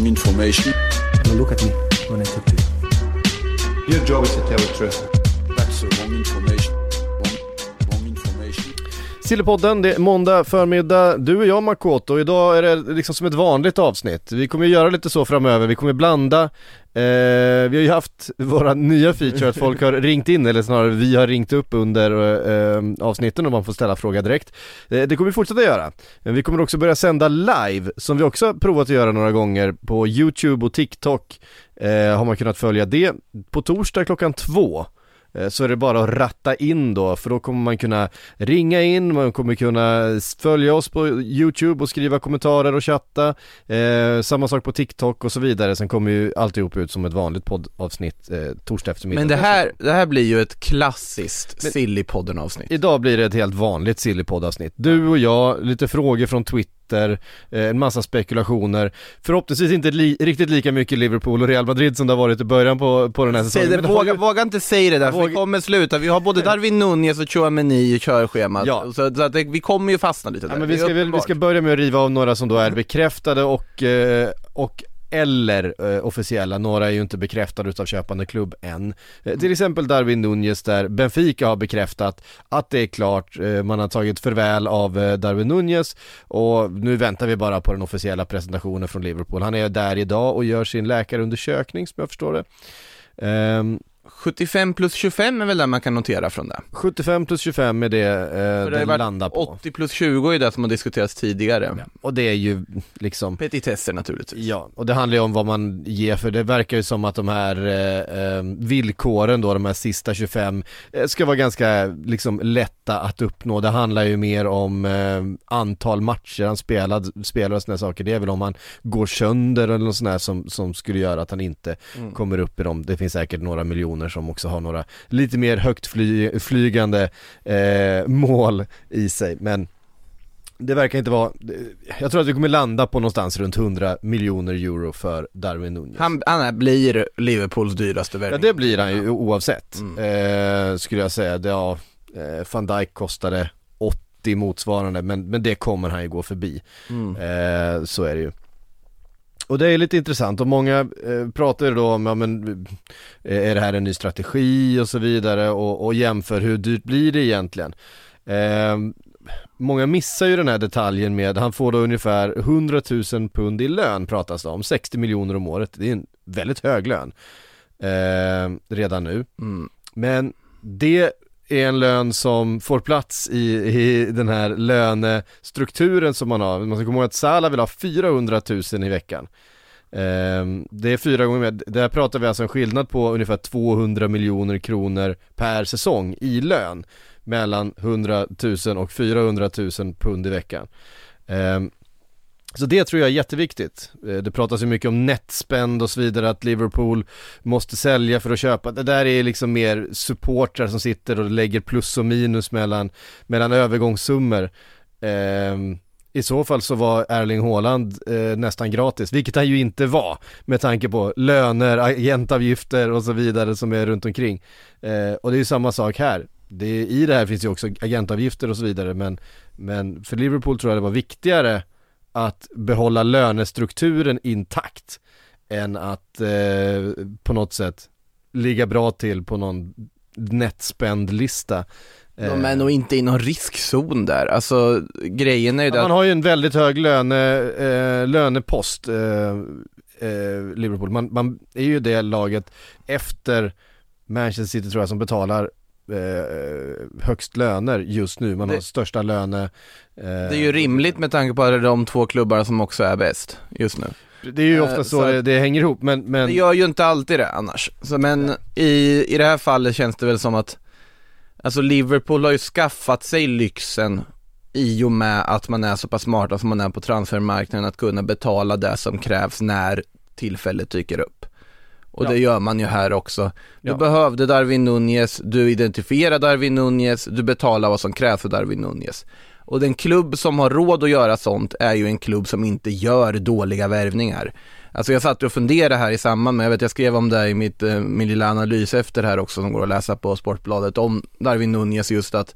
Wrong, wrong, wrong information. Now look at me when I talk to you. Your job is to tell the truth. That's the wrong information. Wrong, wrong. Sillypodden, det är måndag förmiddag, du och jag Makoto, och idag är det liksom som ett vanligt avsnitt. Vi kommer göra lite så framöver, vi kommer blanda, eh, vi har ju haft våra nya feature att folk har ringt in, eller snarare vi har ringt upp under eh, avsnitten och man får ställa fråga direkt. Eh, det kommer vi fortsätta göra, men vi kommer också börja sända live, som vi också har provat att göra några gånger på YouTube och TikTok, eh, har man kunnat följa det på torsdag klockan två. Eh, så är det bara att ratta in då, för då kommer man kunna ringa in, man kommer kunna följa oss på YouTube och skriva kommentarer och chatta, eh, samma sak på TikTok och så vidare, sen kommer ju alltihop ut som ett vanligt poddavsnitt eh, torsdag eftermiddag. Men det här, det här blir ju ett klassiskt Men- Sillypodden avsnitt. Idag blir det ett helt vanligt Sillypodd-avsnitt. Du och jag, lite frågor från Twitter, eh, en massa spekulationer. Förhoppningsvis inte li- riktigt lika mycket Liverpool och Real Madrid som det har varit i början på, på den här säsongen. det, det har våga, våga inte säga det där, för Våga- vi kommer sluta. Vi har både Darwin Nunez och Chouameni i körschemat, Ja. så, så att det, vi kommer ju fastna lite där. Ja, men vi, ska, vi uppenbart. ska börja med att riva av några som då är bekräftade och, eh, och eller eh, officiella, några är ju inte bekräftade utav köpande klubb än. Eh, till exempel Darwin Nunez där Benfica har bekräftat att det är klart, eh, man har tagit förväl av eh, Darwin Nunez och nu väntar vi bara på den officiella presentationen från Liverpool. Han är där idag och gör sin läkarundersökning som jag förstår det. Ehm, 75 plus 25 är väl det man kan notera från det. 75 plus 25 är det eh, den landar på. 80 plus 20 är det som har diskuterats tidigare. Och det är ju liksom Petitesser naturligtvis. Ja, och det handlar ju om vad man ger för det verkar ju som att de här eh, eh, villkoren då, de här sista 25, eh, ska vara ganska liksom lätta att uppnå. Det handlar ju mer om eh, antal matcher han spelad, spelar och sådana saker. Det är väl om han går sönder eller något sånt där som, som skulle göra att han inte Mm. kommer upp i dem. Det finns säkert några miljoner som också har några lite mer högt fly, flygande eh, mål i sig, men det verkar inte vara, jag tror att vi kommer landa på någonstans runt 100 miljoner euro för Darwin Nunez. Han, han blir Liverpools dyraste ja värvning. det blir han ju oavsett, Mm. eh, skulle jag säga. Det, ja, eh, van Dijk kostade 80 motsvarande, men, men det kommer han ju gå förbi. Mm. Eh, så är det ju. Och det är lite intressant och många eh, pratar ju då om, ja men eh, är det här en ny strategi och så vidare och, och jämför hur dyrt blir det egentligen? Eh, många missar ju den här detaljen med, han får då ungefär 100 000 pund i lön pratas det om, 60 miljoner om året, det är en väldigt hög lön eh, redan nu. Mm. Men det är en lön som får plats i, i den här lönestrukturen som man har. Man ska komma ihåg att Salah vill ha 400 000 i veckan. Ehm, det är fyra gånger mer, där pratar vi alltså en skillnad på ungefär 200 miljoner kronor per säsong i lön mellan 100 000 och 400 000 pund i veckan. Ehm, så det tror jag är jätteviktigt. Eh, det pratas ju mycket om netspend och så vidare, att Liverpool måste sälja för att köpa. Det där är liksom mer supportrar som sitter och lägger plus och minus mellan, mellan övergångssummor. Ehm, I så fall så var Erling Haaland eh, nästan gratis, vilket han ju inte var med tanke på löner, agentavgifter och så vidare som är runt omkring. Eh, och det är ju samma sak här. Det, I det här finns ju också agentavgifter och så vidare men, men för Liverpool tror jag det var viktigare att behålla lönestrukturen intakt än att eh, på något sätt ligga bra till på någon netspendlista. De är nog inte i någon riskzon där, alltså grejen är ju det Ja, man att, har ju en väldigt hög löne, eh, lönepost, eh, eh, Liverpool. Man, man är ju det laget efter Manchester City tror jag som betalar eh, högst löner just nu. Man Det- har största löne. Eh, det är ju rimligt med tanke på att det är de två klubbarna som också är bäst just nu. Det är ju Eh, ofta så, så det, det hänger ihop men, men Det gör ju inte alltid det annars. Så, men i, i det här fallet känns det väl som att Alltså Liverpool har ju skaffat sig lyxen i och med att man är så pass smarta som man är på transfermarknaden att kunna betala det som krävs när tillfället dyker upp. Och Ja. det gör man ju här också. Du Ja. behövde Darwin Nunez, du identifierar Darwin Nunez, du betalar vad som krävs för Darwin Nunez. Och den klubb som har råd att göra sånt är ju en klubb som inte gör dåliga värvningar. Alltså jag satt och funderade här i samband med, jag vet jag skrev om det i mitt, eh, min lilla analys efter här också som går att läsa på Sportbladet om Darwin Nunez just att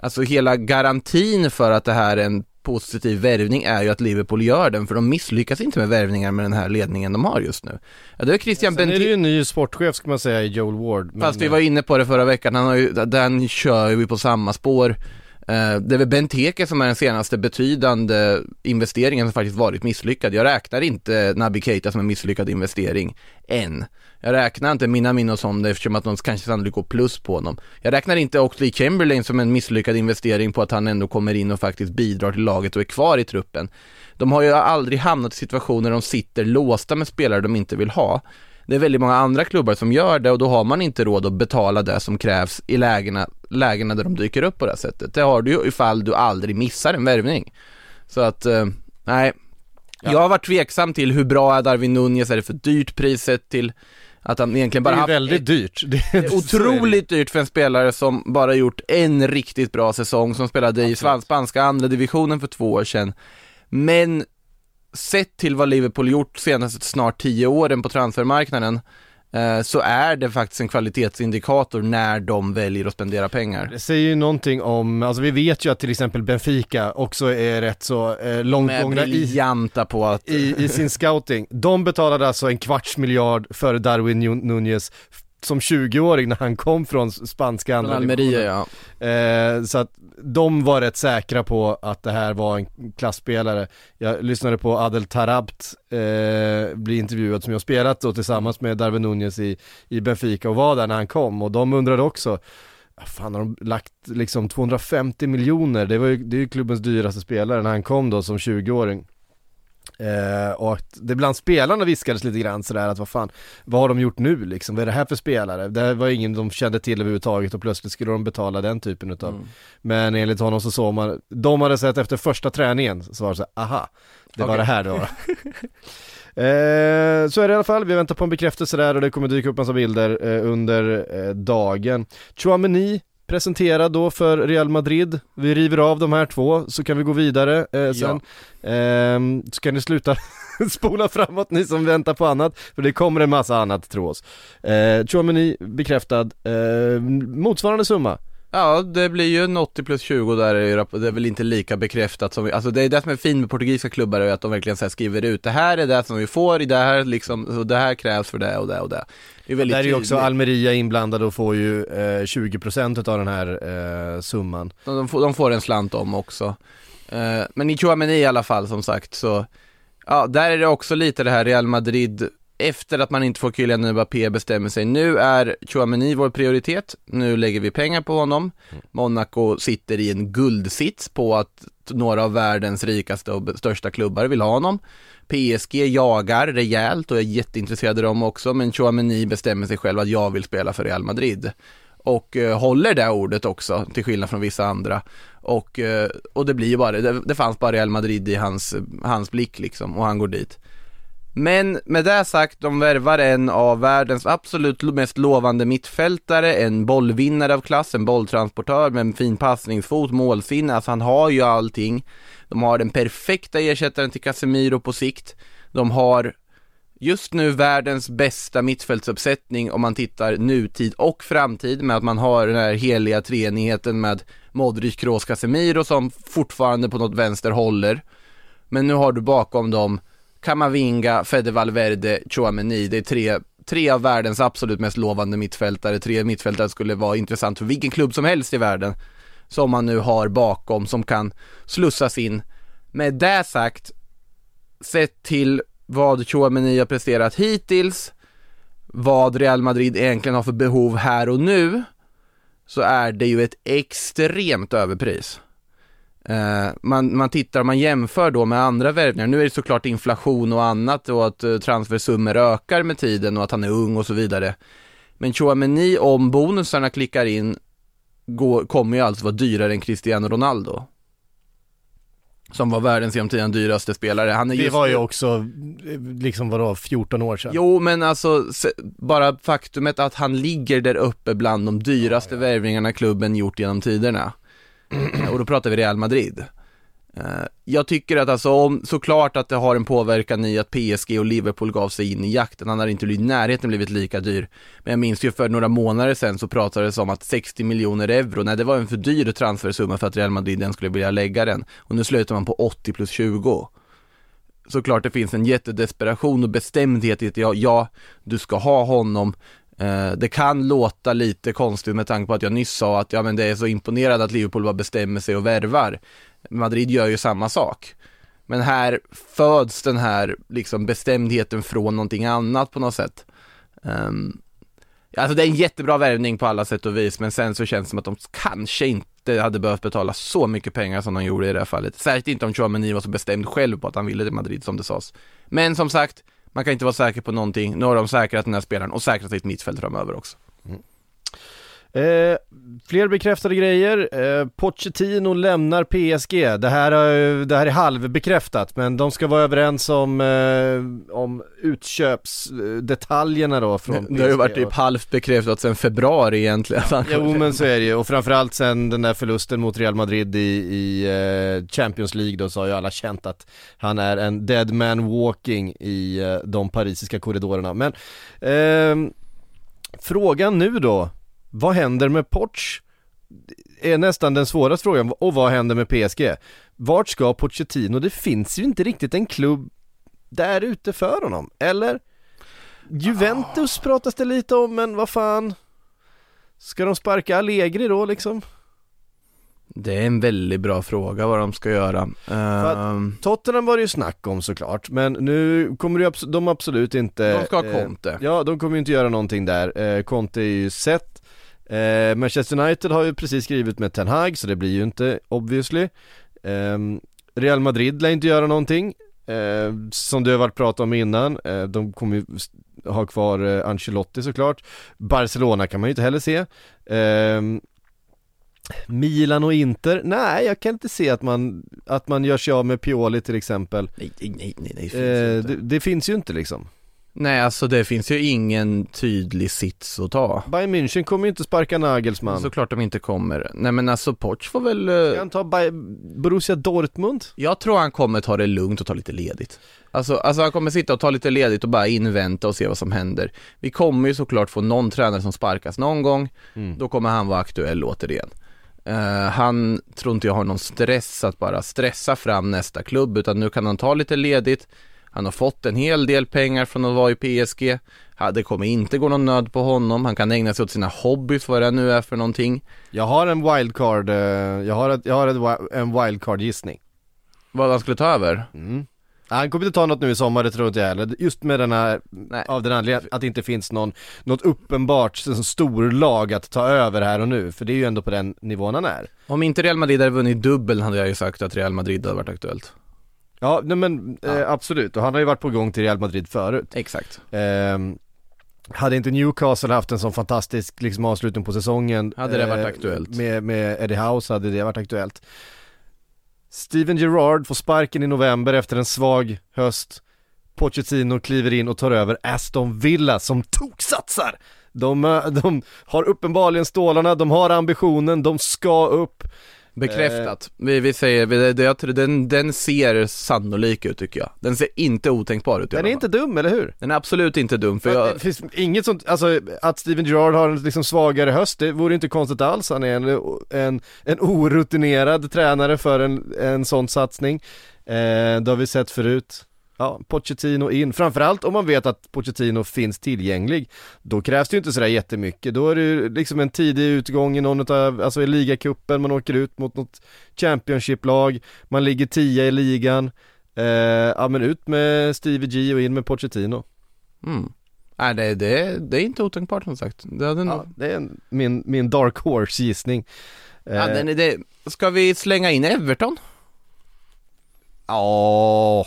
Alltså hela garantin för att det här är en positiv värvning är ju att Liverpool gör den för de misslyckas inte med värvningar med den här ledningen de har just nu. Ja, det är Christian Sen är det ju en ny sportchef ska man säga i Joel Ward. men- Fast vi var inne på det förra veckan, han har ju, den kör vi på samma spår. Eh, Det är väl Benteke som är den senaste betydande investeringen som faktiskt varit misslyckad. Jag räknar inte Naby Keita som en misslyckad investering än. Jag räknar inte Minamino som det eftersom att de kanske sannolikt går plus på honom. Jag räknar inte Oxley Chamberlain som en misslyckad investering på att han ändå kommer in och faktiskt bidrar till laget och är kvar i truppen. De har ju aldrig hamnat i situationer där de sitter låsta med spelare de inte vill ha. Det är väldigt många andra klubbar som gör det och då har man inte råd att betala det som krävs i lägena, lägena där de dyker upp på det här sättet. Det har du ju ifall du aldrig missar en värvning. Så att, eh, nej. Jag har varit tveksam till hur bra är Darwin Nunez, är det för dyrt priset till att han egentligen Det bara är ju haft väldigt ett- dyrt. Det det är otroligt dyrt för en spelare som bara gjort en riktigt bra säsong, som spelade i svan- spanska andra divisionen för två år sedan. Men sett till vad Liverpool gjort senaste snart tio åren på transfermarknaden så är det faktiskt en kvalitetsindikator när de väljer att spendera pengar. Det säger ju någonting om, alltså vi vet ju att till exempel Benfica också är rätt så eh, långt gångna i, på att i, i sin scouting. De betalade alltså en kvarts miljard för Darwin Nun- Nunez som 20-åring när han kom från spanska andra Almeria ja. Eh, så att de var rätt säkra på att det här var en klassspelare. Jag lyssnade på Adel Tarabt eh, bli intervjuad som jag spelat då tillsammans med Darwin Nunez i, i Benfica och var där när han kom och de undrade också "Ah, Fan har de lagt liksom 250 miljoner, det var ju, det är ju klubbens dyraste spelare när han kom då som 20-åring Eh, och att det bland spelarna viskades lite grann sådär att vad fan, vad har de gjort nu liksom? Vad är det här för spelare? Det var ingen de kände till överhuvudtaget och plötsligt skulle de betala den typen utav Mm. Men enligt honom så såg man, de hade sett efter första träningen så var det så här, aha, det var det här det var. Eh, så är det i alla fall, vi väntar på en bekräftelse där och det kommer dyka upp massa bilder eh, under eh, dagen. Chouameni presenterad då för Real Madrid, vi river av de här två så kan vi gå vidare eh, sen. Ehm, så kan ni sluta spola framåt ni som väntar på annat, för det kommer en massa annat tror oss. Eh, Chouameni bekräftad, eh, motsvarande summa. Ja, det blir ju en 80 plus 20 där, det är väl inte lika bekräftat som vi, alltså det är det som är fint med portugisiska klubbar, är att de verkligen så skriver ut, det här är det som vi får, det här liksom, så det här krävs för det och det och det. Det är väldigt Där är ju också. Almeria inblandade och får ju eh, 20% av den här eh, summan. de, får, de får en slant om också. Eh, men i Chouameni i alla fall som sagt så, ja där är det också lite det här Real Madrid efter att man inte får Kylian Mbappé bestämmer sig, nu är Chouameni vår prioritet, nu lägger vi pengar på honom. Monaco sitter i en guldsits på att några av världens rikaste och största klubbar vill ha honom. PSG jagar rejält och är jätteintresserade av dem också, men Chouameni bestämmer sig själv att jag vill spela för Real Madrid. Och eh, håller det ordet också, till skillnad från vissa andra. Och, eh, och det blir ju bara, det, det fanns bara Real Madrid i hans, hans blick liksom, och han går dit. Men med det sagt, de värvar en av världens absolut mest lovande mittfältare, en bollvinnare av klass, en bolltransportör med en fin passningsfot, målsinne, alltså han har ju allting. De har den perfekta ersättaren till Casemiro på sikt. De har just nu världens bästa mittfältsuppsättning om man tittar nutid och framtid med att man har den här heliga treenigheten med Modric, Kroos, Casemiro som fortfarande på något vänster håller. Men nu har du bakom dem Kamavinga, Fede Valverde, Chouameni. Det är tre, tre av världens absolut mest lovande mittfältare. Tre mittfältare skulle vara intressant för vilken klubb som helst i världen. Som man nu har bakom som kan slussas in. Med det sagt, sett till vad Chouameni har presterat hittills, vad Real Madrid egentligen har för behov här och nu, så är det ju ett extremt överpris. Eh, man, man tittar, man jämför då med andra värvningar. Nu är det såklart inflation och annat och att uh, transfersummor ökar med tiden och att han är ung och så vidare. Men Chouameni, om bonusarna klickar in, går, kommer ju alltså vara dyrare än Cristiano Ronaldo. Som var världens genom tiden dyraste spelare. Han är Det just var ju också, eh, liksom vadå, 14 år sedan? Jo, men alltså bara faktumet att han ligger där uppe bland de dyraste värvningarna klubben gjort genom tiderna. Och då pratar vi Real Madrid. Eh, jag tycker att alltså, om, såklart att det har en påverkan i att PSG och Liverpool gav sig in i jakten. Han hade inte blivit i närheten blivit lika dyr. Men jag minns ju för några månader sedan så pratades det om att 60 miljoner euro, nej det var en för dyr transfersumma för att Real Madrid ens skulle vilja lägga den. Och nu slutar man på 80 plus 20 såklart det finns en jättedesperation och bestämdhet i att ja, ja du ska ha honom. Eh, det kan låta lite konstigt med tanke på att jag nyss sa att ja, men det är så imponerande att Liverpool bara bestämmer sig och värvar. Madrid gör ju samma sak. Men här föds den här liksom bestämdheten från någonting annat på något sätt. Um, alltså det är en jättebra värvning på alla sätt och vis, men sen så känns det som att de kanske inte hade behövt betala så mycket pengar som de gjorde i det här fallet. Särskilt inte om Chouameni var så bestämd själv på att han ville till Madrid som det sades. Men som sagt, man kan inte vara säker på någonting. Nu har de säkrat den här spelaren och säkrat sitt mittfält framöver också. Mm. Eh, fler bekräftade grejer, eh, Pochettino lämnar PSG, det här, är- det här är halvbekräftat men de ska vara överens om, eh, om utköpsdetaljerna då från PSG. Det har ju varit typ halvt bekräftat sedan februari egentligen. Jo men så är det ju, och framförallt sen den där förlusten mot Real Madrid i, i eh, Champions League då så har ju alla känt att han är en dead man walking i eh, de parisiska korridorerna. Men ehm, frågan nu då, vad händer med Poch? är nästan den svåraste frågan, och vad händer med PSG? Vart ska Pochettino? Det finns ju inte riktigt en klubb där ute för honom, eller? Juventus pratas det lite om, men vad fan? Ska de sparka Allegri då liksom? Det är en väldigt bra fråga vad de ska göra. att- Ehm, Tottenham var det ju snack om såklart, men nu kommer ju de absolut inte de ska ha eh, Conte. Ja, de kommer ju inte göra någonting där. Eh, Conte är ju sett. Eh, Manchester United har ju precis skrivit med Ten Hag, så det blir ju inte obviously. Ehm, Real Madrid lär inte göra någonting. Eh, som det har varit prat om innan, eh, de kommer ju ha kvar eh, Ancelotti såklart. Barcelona kan man ju inte heller se. Ehm, Milan och Inter, nej jag kan inte se att man, att man gör sig av med Pioli till exempel. Nej, nej, nej, nej, det finns Eh, det, det finns ju inte liksom. Nej, alltså det finns ju ingen tydlig sits att ta. Bayern München kommer ju inte sparka Nagelsmann. Såklart de inte kommer. Nej men alltså Poch får väl... Ska eh, han ta Bay- Borussia Dortmund? Jag tror han kommer ta det lugnt och ta lite ledigt. Alltså, alltså han kommer sitta och ta lite ledigt och bara invänta och se vad som händer. Vi kommer ju såklart få någon tränare som sparkas någon gång, Mm. då kommer han vara aktuell återigen. Eh, han tror inte jag har någon stress att bara stressa fram nästa klubb, utan nu kan han ta lite ledigt. Han har fått en hel del pengar från att vara i PSG. Det kommer inte gå någon nöd på honom. Han kan ägna sig åt sina hobbys, vad det nu är för någonting. Jag har en wildcard, eh, jag har, ett, jag har ett, en wildcard gissning. Vad han skulle ta över? Mm. Han kommer inte ta något nu i sommar, det tror inte jag heller. Just med den här, Nej. av den anledningen att det inte finns någon, något uppenbart stor lag att ta över här och nu. För det är ju ändå på den nivån han är. Om inte Real Madrid hade vunnit dubbel hade jag ju sagt att Real Madrid hade varit aktuellt. Ja, nej men eh, absolut. Och han har ju varit på gång till Real Madrid förut. Exakt. Ehm, hade inte Newcastle haft en sån fantastisk liksom, avslutning på säsongen Hade det varit eh, aktuellt. Med, med Eddie House hade det varit aktuellt Steven Gerrard får sparken i november efter en svag höst Pochettino kliver in och tar över Aston Villa som toksatsar! De, eh, de har uppenbarligen stålarna, de har ambitionen, de ska upp Bekräftat. Vi, vi säger, vi, det, den, den ser sannolik ut tycker jag. Den ser inte otänkbar ut Den är inte dum, eller hur? Den är absolut inte dum för För jag, Det finns inget sånt, alltså att Steven Gerrard har en liksom svagare höst, det vore inte konstigt alls. Han är en, en, en orutinerad tränare för en, en sån satsning. Eh, det har vi sett förut. Ja, Pochettino in, framförallt om man vet att Pochettino finns tillgänglig. Då krävs det ju inte sådär jättemycket, då är det ju liksom en tidig utgång i någon av, alltså i ligacupen, man åker ut mot något Championship-lag, man ligger tia i ligan. Eh, ja men ut med Stevie G och in med Pochettino. mm. Nej det, det, det är inte otänkbart som sagt. Det hade Ja, det är min, min dark horse gissning. ja, Eh, den är det, ska vi slänga in Everton? Ja, Ja,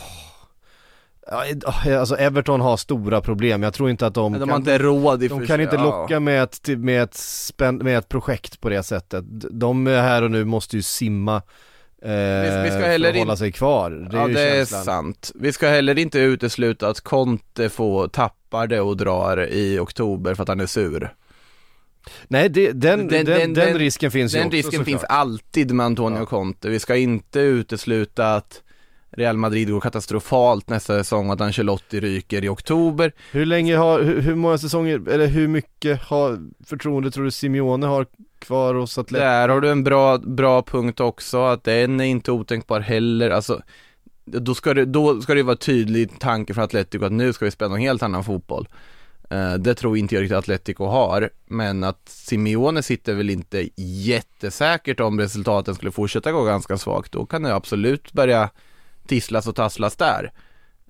alltså Everton har stora problem, jag tror inte att de, De, kan, har inte råd i de för kan inte locka med ett, med, ett spän, med ett projekt på det sättet. De här och nu måste ju simma eh, vi ska för heller att hålla sig kvar. Det ja det känslan. är sant. Vi ska heller inte utesluta att Conte får tappar det och drar i oktober för att han är sur. Nej, det, den, den, Den- den, risken finns ju Den risken finns alltid med Antonio. Conte. Vi ska inte utesluta att Real Madrid går katastrofalt nästa säsong och att Ancelotti ryker i oktober. Hur länge har, hur, hur många säsonger, eller hur mycket har förtroende tror du Simeone har kvar hos Atletico? Där har du en bra, bra punkt också, att den är inte otänkbar heller. Alltså, då ska det, då ska det vara tydlig tanke för Atletico att nu ska vi spela en helt annan fotboll. Eh, det tror inte jag riktigt Atletico har, men att Simeone sitter väl inte jättesäkert om resultaten skulle fortsätta gå ganska svagt. Då kan det absolut börja tisslas och tasslas där.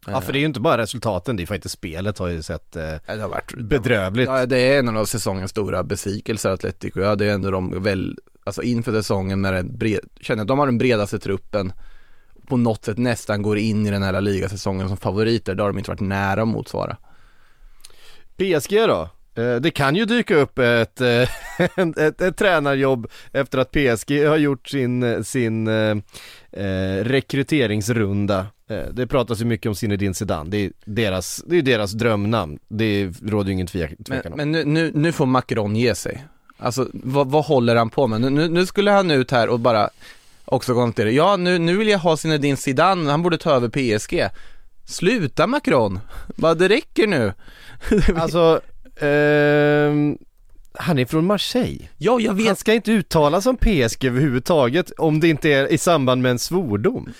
Ja för det är ju inte bara resultaten, det är faktiskt spelet har ju sett eh, Det har varit bedrövligt. Ja, det är en av säsongens stora besvikelser Atletico. Ja, det är ändå de väl, alltså inför säsongen när den bred, känner att de har den bredaste truppen på något sätt nästan går in i den här ligasäsongen som favoriter. Det har de inte varit nära att motsvara. PSG då? Eh, Det kan ju dyka upp ett, eh, ett, ett, ett tränarjobb efter att PSG har gjort sin, sin eh, eh, rekryteringsrunda. Det pratas ju mycket om Zinedine Zidane, det är deras, det är deras drömnamn. Det råder ju ingen tvekan om. men nu, nu, nu får Macron ge sig. Alltså vad, vad håller han på med? Nu, nu, skulle han ut här och bara också konstatera, ja nu, nu vill jag ha Zinedine Zidane, han borde ta över PSG. Sluta Macron, bara det räcker nu. Alltså, ehm, han är från Marseille. Ja, jag vet Han ska inte uttala som PSG överhuvudtaget om det inte är i samband med en svordom.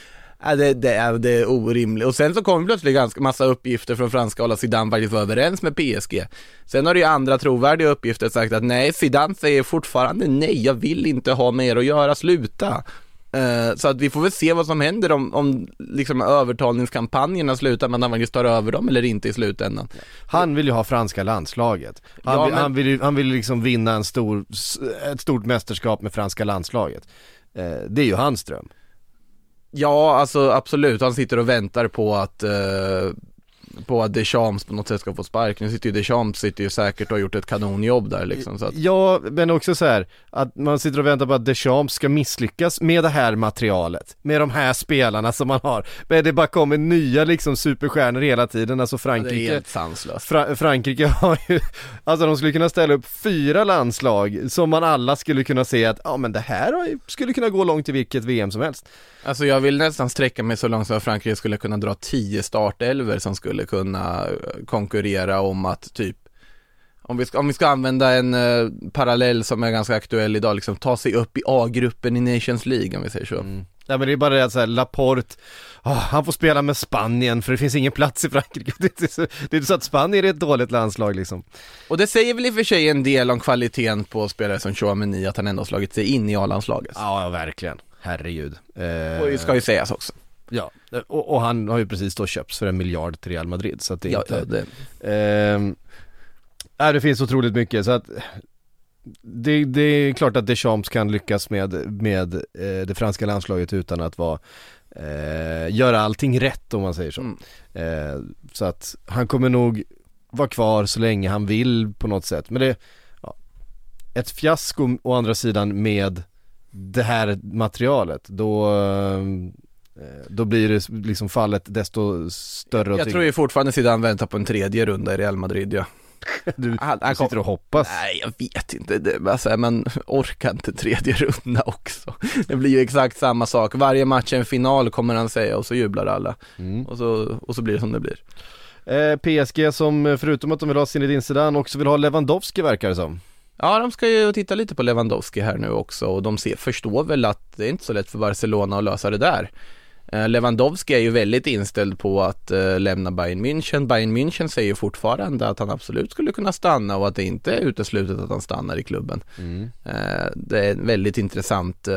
Ja, det, det, är, det är orimligt. Och sen så kom plötsligt ganska massa uppgifter från franska håll att Zidane faktiskt var överens med PSG. Sen har det ju andra trovärdiga uppgifter sagt att nej, Zidane säger fortfarande nej, jag vill inte ha mer att göra, sluta. Eh, så att vi får väl se vad som händer om, om liksom övertalningskampanjerna slutar med att han faktiskt tar över dem eller inte i slutändan. Han vill ju ha franska landslaget. Han, Ja, vill, men- han, vill, han vill liksom vinna en stor, ett stort mästerskap med franska landslaget. Eh, det är ju hans dröm. Ja, alltså absolut. Han sitter och väntar på att eh, på att Deschamps på något sätt ska få sparken. Nu sitter ju Deschamps sitter ju säkert och har gjort ett kanonjobb där liksom. Så att, Ja, men också så här att man sitter och väntar på att Deschamps ska misslyckas med det här materialet, med de här spelarna som man har. Men det bara kommer nya liksom superstjärnor hela tiden, alltså det är Frankrike helt sanslöst. Fra- Frankrike har ju, alltså de skulle kunna ställa upp fyra landslag som man alla skulle kunna se att, ja men det här skulle kunna gå långt i vilket VM som helst. Alltså jag vill nästan sträcka mig så långt som att Frankrike skulle kunna dra tio startelver som skulle kunna eh, konkurrera om att typ om vi, ska, om vi ska använda en eh, parallell som är ganska aktuell idag, liksom ta sig upp i A-gruppen i Nations League om vi säger så. Ja men det är bara det att såhär, Laporte, ah, han får spela med Spanien för det finns ingen plats i Frankrike. Det är, så, det är så att Spanien är ett dåligt landslag liksom. Och det säger väl i och för sig en del om kvaliteten på spelare som Chouameni, att han ändå har slagit sig in i A-landslaget. Ja, verkligen. Herregud. Eh, Och det ska ju sägas också. Ja, och, och han har ju precis då köpts för en miljard till Real Madrid så att det är Ja, inte... ja, det, nej, det finns otroligt mycket så att det, det är klart att Deschamps kan lyckas med, med eh, det franska landslaget utan att vara eh, göra allting rätt om man säger så. Mm. Eh, så att han kommer nog vara kvar så länge han vill på något sätt. Men det, ja, ett fiasko å andra sidan med det här materialet, då, eh, då blir det liksom fallet desto större jag tror ju fortfarande Zidane väntar på en tredje runda i Real Madrid ja. Du, Han- sitter och hoppas. Nej, jag vet inte. Det, alltså, man orkar inte tredje runda också. Det blir ju exakt samma sak. Varje match är en final kommer han säga och så jublar alla. Mm. Och, så, och så blir det som det blir. Eh, PSG som eh, förutom att de vill ha Zinedine Zidane också vill ha Lewandowski verkar det som. Ja, de ska ju titta lite på Lewandowski här nu också och de ser, förstår väl att det är inte så lätt för Barcelona att lösa det där. Eh, Lewandowski är ju väldigt inställd på att eh, lämna Bayern München. Bayern München säger fortfarande att han absolut skulle kunna stanna och att det inte är uteslutet att han stannar i klubben. Eh, det är en väldigt intressant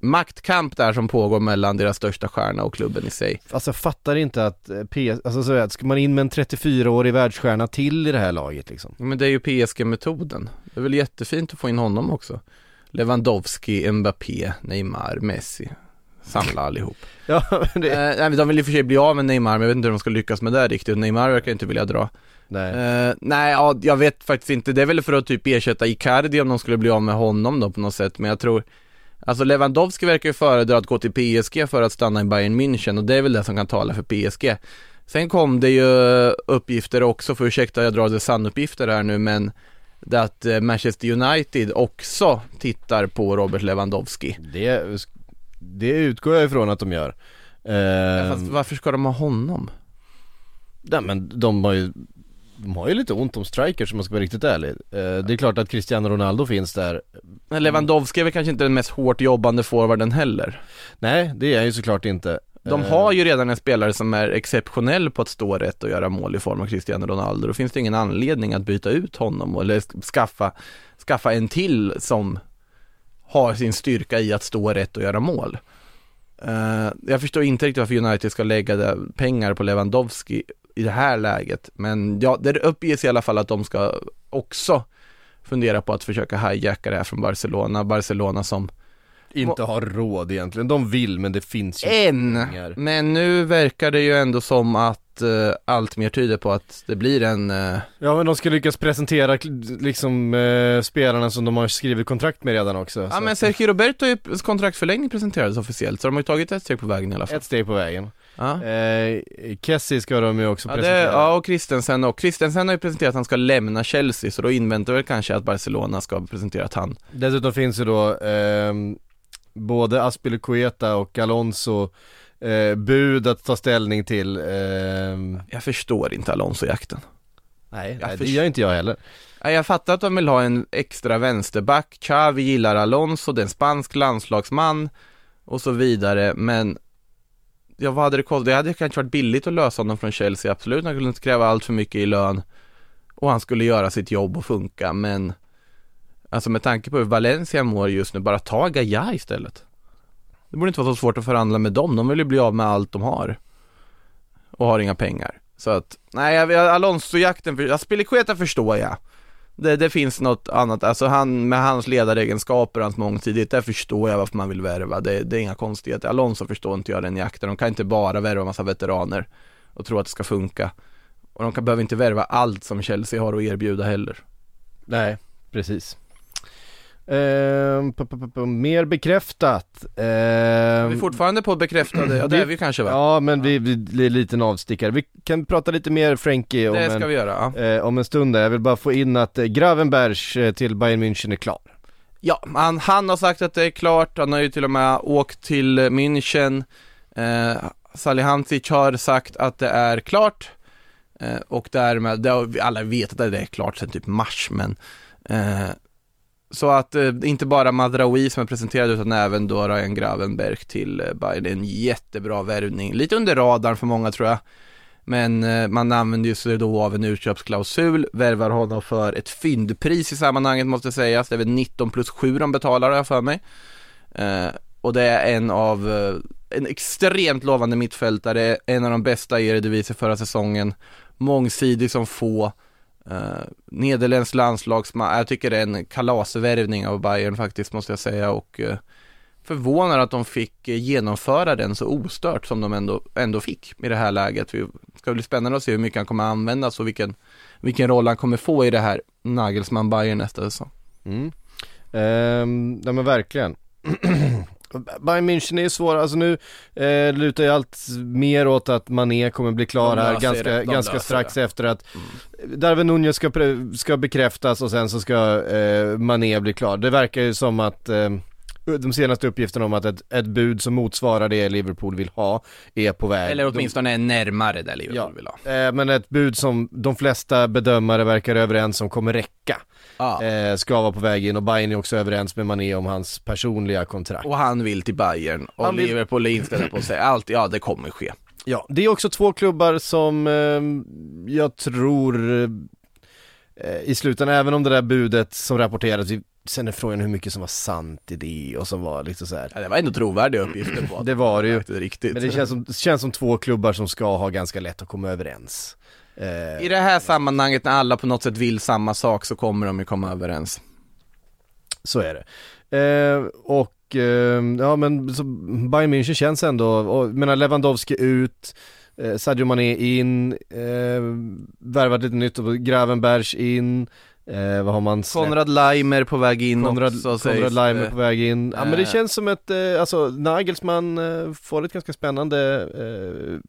maktkamp där som pågår mellan deras största stjärna och klubben i sig. Alltså jag fattar inte att PS, alltså så att ska man in med en 34-årig världsstjärna till i det här laget liksom? Men det är ju PSG-metoden. Det är väl jättefint att få in honom också. Lewandowski, Mbappé, Neymar, Messi. Samla allihop. Ja, men det, Eh, de vill i och för sig bli av med Neymar, men jag vet inte hur de ska lyckas med det riktigt. Neymar verkar inte vilja dra. nej. Eh, nej, ja, jag vet faktiskt inte. Det är väl för att typ ersätta Icardi om de skulle bli av med honom då på något sätt. Men jag tror, Alltså Lewandowski verkar ju föredra att gå till PSG för att stanna i Bayern München och det är väl det som kan tala för PSG. Sen kom det ju uppgifter också, för ursäkta jag drar det sannuppgifter här nu men det att eh, Manchester United också tittar på Robert Lewandowski. Det, det utgår jag ifrån att de gör. Eh, Fast varför ska de ha honom? nej, men de har ju de har ju lite ont om strikers om man ska vara riktigt ärlig. Eh, det är klart att Cristiano Ronaldo finns där. Men Lewandowski är väl kanske inte den mest hårt jobbande forwarden heller. Nej, det är han ju såklart inte. De Eh, har ju redan en spelare som är exceptionell på att stå rätt och göra mål i form av Cristiano Ronaldo. Då finns det ingen anledning att byta ut honom eller skaffa, skaffa en till som har sin styrka i att stå rätt och göra mål. Eh, jag förstår inte riktigt varför United ska lägga pengar på Lewandowski i det här läget. Men ja, det uppges i alla fall att de ska också fundera på att försöka hijacka det här från Barcelona. Barcelona som inte har råd egentligen. De vill men det finns ju en, pengar. men nu verkar det ju ändå som att eh, allt mer tyder på att det blir en eh, Ja men de ska lyckas presentera liksom eh, spelarna som de har skrivit kontrakt med redan också. Ja men Sergio Roberto är ju kontraktförlängning presenterades officiellt, så de har ju tagit ett steg på vägen i alla fall. Ett steg på vägen. Ja. Eh, Kessie ska de ju också Ja, det, presentera. ja, och Christensen och Christensen har ju presenterat att han ska lämna Chelsea, så då inväntar väl kanske att Barcelona ska presentera att han Dessutom finns ju då ehm, både Aspilicueta och Alonso eh, bud att ta ställning till. ehm, Jag förstår inte Alonso-jakten. nej, nej, det gör inte jag heller. Ja, Jag fattar att de vill ha en extra vänsterback, Xavi gillar Alonso, det är en spansk landslagsman och så vidare, men ja, vad hade det kostat? Det hade kanske varit billigt att lösa honom från Chelsea, absolut, han skulle inte kräva allt för mycket i lön och han skulle göra sitt jobb och funka, men alltså med tanke på hur Valencia mår just nu, bara ta Gaia istället. Det borde inte vara så svårt att förhandla med dem, de vill ju bli av med allt de har och har inga pengar. Så att, nej, Alonso-jakten, för- Aspilicueta förstår jag. Det, det finns något annat, alltså han med hans ledaregenskaper, och hans mångsidighet, där förstår jag varför man vill värva. Det, det är inga konstigheter. Alonso förstår inte jag den jakten. De kan inte bara värva massa veteraner och tro att det ska funka. Och de kan, behöver inte värva allt som Chelsea har att erbjuda heller. Nej, precis. Ehm, mer bekräftat. Vi Ehm, är fortfarande på bekräftade, ja det är vi kanske va? Ja men vi, vi, är en liten avstickare. Vi kan prata lite mer Frenkie om, det ska en, vi göra, ja. eh, om en stund där. Jag vill bara få in att eh, Gravenberch eh, till Bayern München är klar. Ja, han, han har sagt att det är klart, han har ju till och med åkt till München eh, Salihamidzic har sagt att det är klart eh, och därmed, det har, vi alla vet att det är klart sedan typ mars men eh, så att eh, inte bara Madraoui som är presenterad utan även då Ryan Gravenberg till eh, Bayern, det är en jättebra värvning, lite under radarn för många tror jag men eh, man använder ju sig då av en utköpsklausul, värvar honom för ett fyndpris i sammanhanget måste sägas. Det är väl 19 plus 7 de betalar har jag för mig. Eh, och det är en av, eh, en extremt lovande mittfältare, en av de bästa i Eredivisie förra säsongen. Mångsidig som få. Uh, Nederländsk landslagsman, jag tycker det är en kalasvärvning av Bayern faktiskt måste jag säga och uh, förvånar att de fick genomföra den så ostört som de ändå, ändå fick i det här läget. Det ska bli spännande att se hur mycket han kommer användas och vilken, vilken roll han kommer få i det här Nagelsmann Bayern nästa säsong. Mm. Ehm, nej men verkligen. Bayern München är ju svåra, alltså nu eh, lutar ju allt mer åt att Mané kommer bli klar De här ganska, det, de ganska strax det. Mm. efter att Darwin Nunez ska, ska bekräftas och sen så ska eh, Mané bli klar. Det verkar ju som att eh, de senaste uppgifterna om att ett, ett bud som motsvarar det Liverpool vill ha är på väg. Eller åtminstone är närmare där Liverpool Ja. vill ha. De, eh, men ett bud som de flesta bedömare verkar överens om kommer räcka. Ja. Eh, ska vara på väg in och Bayern är också överens med Mané om hans personliga kontrakt. Och han vill till Bayern och Han vill- Liverpool är inställda på säga allt, ja det kommer ske. Ja, det är också två klubbar som eh, jag tror eh, i slutändan, även om det där budet som rapporterades, vi- sen är frågan hur mycket som var sant i det och som var liksom så här. Ja, det var ändå trovärdiga uppgifter på att Det var det ju. riktigt. Men det känns som, det känns som två klubbar som ska ha ganska lätt att komma överens. I det här sammanhanget när alla på något sätt vill samma sak så kommer de ju komma överens. Så är det. Eh, och eh, ja men så Bayern München känns ändå, och, jag menar Lewandowski ut, eh, Sadio Mané in, eh, värvat lite nytt, och Gravenbergs in, Eh, vad har man släppt? Konrad Leimer på väg in Konrad, också Konrad Leimer på väg in. Ja men det Eh. känns som ett, eh, alltså Nagelsmann eh, får ett ganska spännande eh,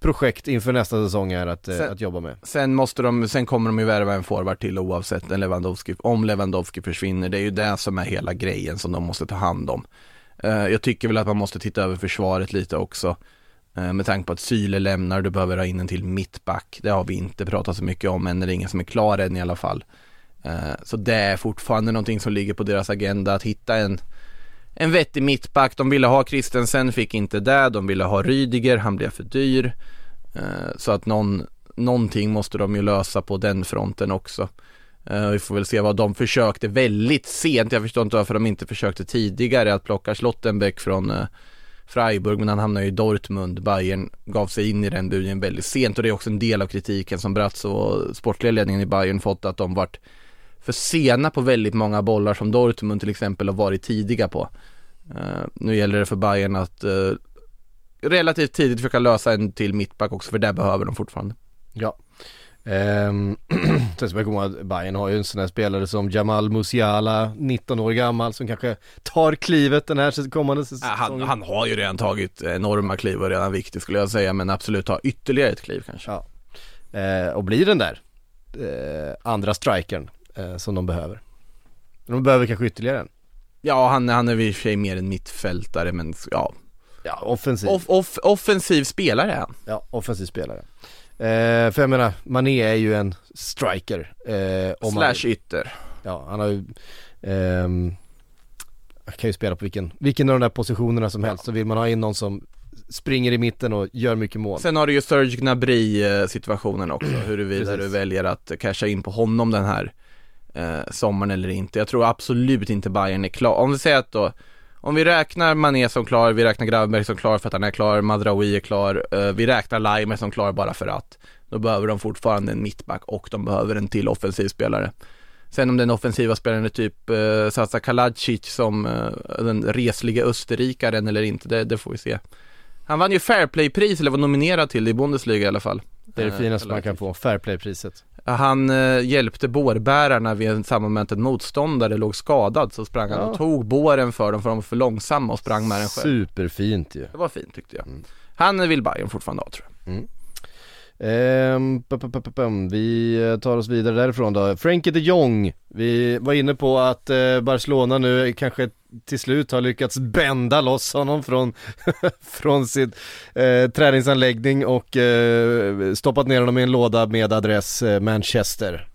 projekt inför nästa säsong här att, eh, Sen- att jobba med. Sen måste de, sen kommer de ju värva en forward till oavsett en Lewandowski, om Lewandowski försvinner. Det är ju det som är hela grejen som de måste ta hand om. Eh, jag tycker väl att man måste titta över försvaret lite också. Med tanke på att Syle lämnar, du behöver ha in en till mittback. Det har vi inte pratat så mycket om än, det är ingen som är klar än i alla fall. Eh, så det är fortfarande någonting som ligger på deras agenda, att hitta en en vettig mittback, de ville ha Christensen, fick inte det, de ville ha Rydiger, han blev för dyr. Eh, så att någon, någonting måste de ju lösa på den fronten också. Eh, vi får väl se vad de försökte väldigt sent, jag förstår inte varför de inte försökte tidigare att plocka Schlottenbeck från Freiburg men han hamnade ju i Dortmund, Bayern gav sig in i den budgeten väldigt sent och det är också en del av kritiken som Bratz och sportliga ledningen i Bayern fått att de varit för sena på väldigt många bollar som Dortmund till exempel har varit tidiga på. Eh, nu gäller det för Bayern att eh, relativt tidigt försöka lösa en till mittback också för där behöver de fortfarande. Ja. Ehm, sen ska man att Bayern har ju en sån här spelare som Jamal Musiala, 19 år gammal, som kanske tar klivet den här kommande säsongen. han, han har ju redan tagit enorma kliv och redan viktigt skulle jag säga men absolut ta ytterligare ett kliv kanske. Ja. Eh, och blir den där eh, andra strikern eh, som de behöver. De behöver kanske ytterligare en. Ja han, han är väl i och för sig mer en mittfältare men ja, Ja, offensiv. off, off, offensiv spelare är han. ja, offensiv spelare. Eh, för jag menar, Mané är ju en striker. Eh, om man- Slash ytter. Ja, han har ju ehm, kan ju spela på vilken, vilken av de där positionerna som helst så vill man ha in någon som springer i mitten och gör mycket mål. Sen har du ju Serge Gnabry eh, situationen också, huruvida du väljer att casha in på honom den här eh, sommaren eller inte. Jag tror absolut inte Bayern är klar. Om vi säger att då, om vi räknar Mané som klar, vi räknar Gravenberg som klar för att han är klar, Madraoui är klar, eh, vi räknar Leimer som klar bara för att. Då behöver de fortfarande en mittback och de behöver en till offensiv spelare. Sen om den offensiva spelaren är typ eh, Sasa Kaladzic som eh, den resliga österrikaren eller inte, det, det får vi se. Han vann ju Fairplay-pris, eller var nominerad till det i Bundesliga i alla fall. Det är det Eh, finaste man kan få, Fairplay-priset. Han eh, hjälpte bårbärarna vid samma moment en motståndare låg skadad så sprang han Ja. och tog båren för dem för de var för långsamma och sprang med den själv. Superfint ju. Det var fint tyckte jag. Mm. Han vill Bayern fortfarande ha tror jag. Ehm, Ehm, vi tar oss vidare därifrån då. Frankie de Jong. Vi var inne på att eh, Barcelona nu kanske till slut har lyckats bända loss honom från, från sin eh, träningsanläggning och eh, stoppat ner honom i en låda med adress eh, Manchester.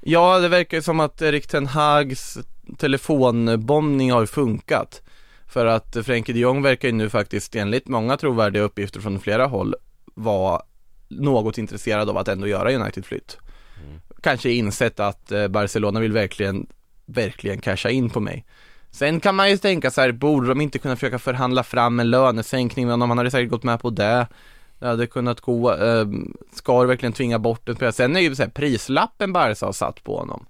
Ja, det verkar ju som att Erik Ten Hags telefonbombning har funkat. För att Frenkie de Jong verkar ju nu faktiskt enligt många trovärdiga uppgifter från flera håll vara något intresserad av att ändå göra United-flytt. Kanske insett att eh, Barcelona vill verkligen, verkligen casha in på mig. Sen kan man ju tänka så här, borde de inte kunna försöka förhandla fram en lönesänkning med honom? Han hade säkert gått med på det. Det hade kunnat gå, eh, ska du verkligen tvinga bort spelare? Sen är ju så här, prislappen Barca har satt på honom.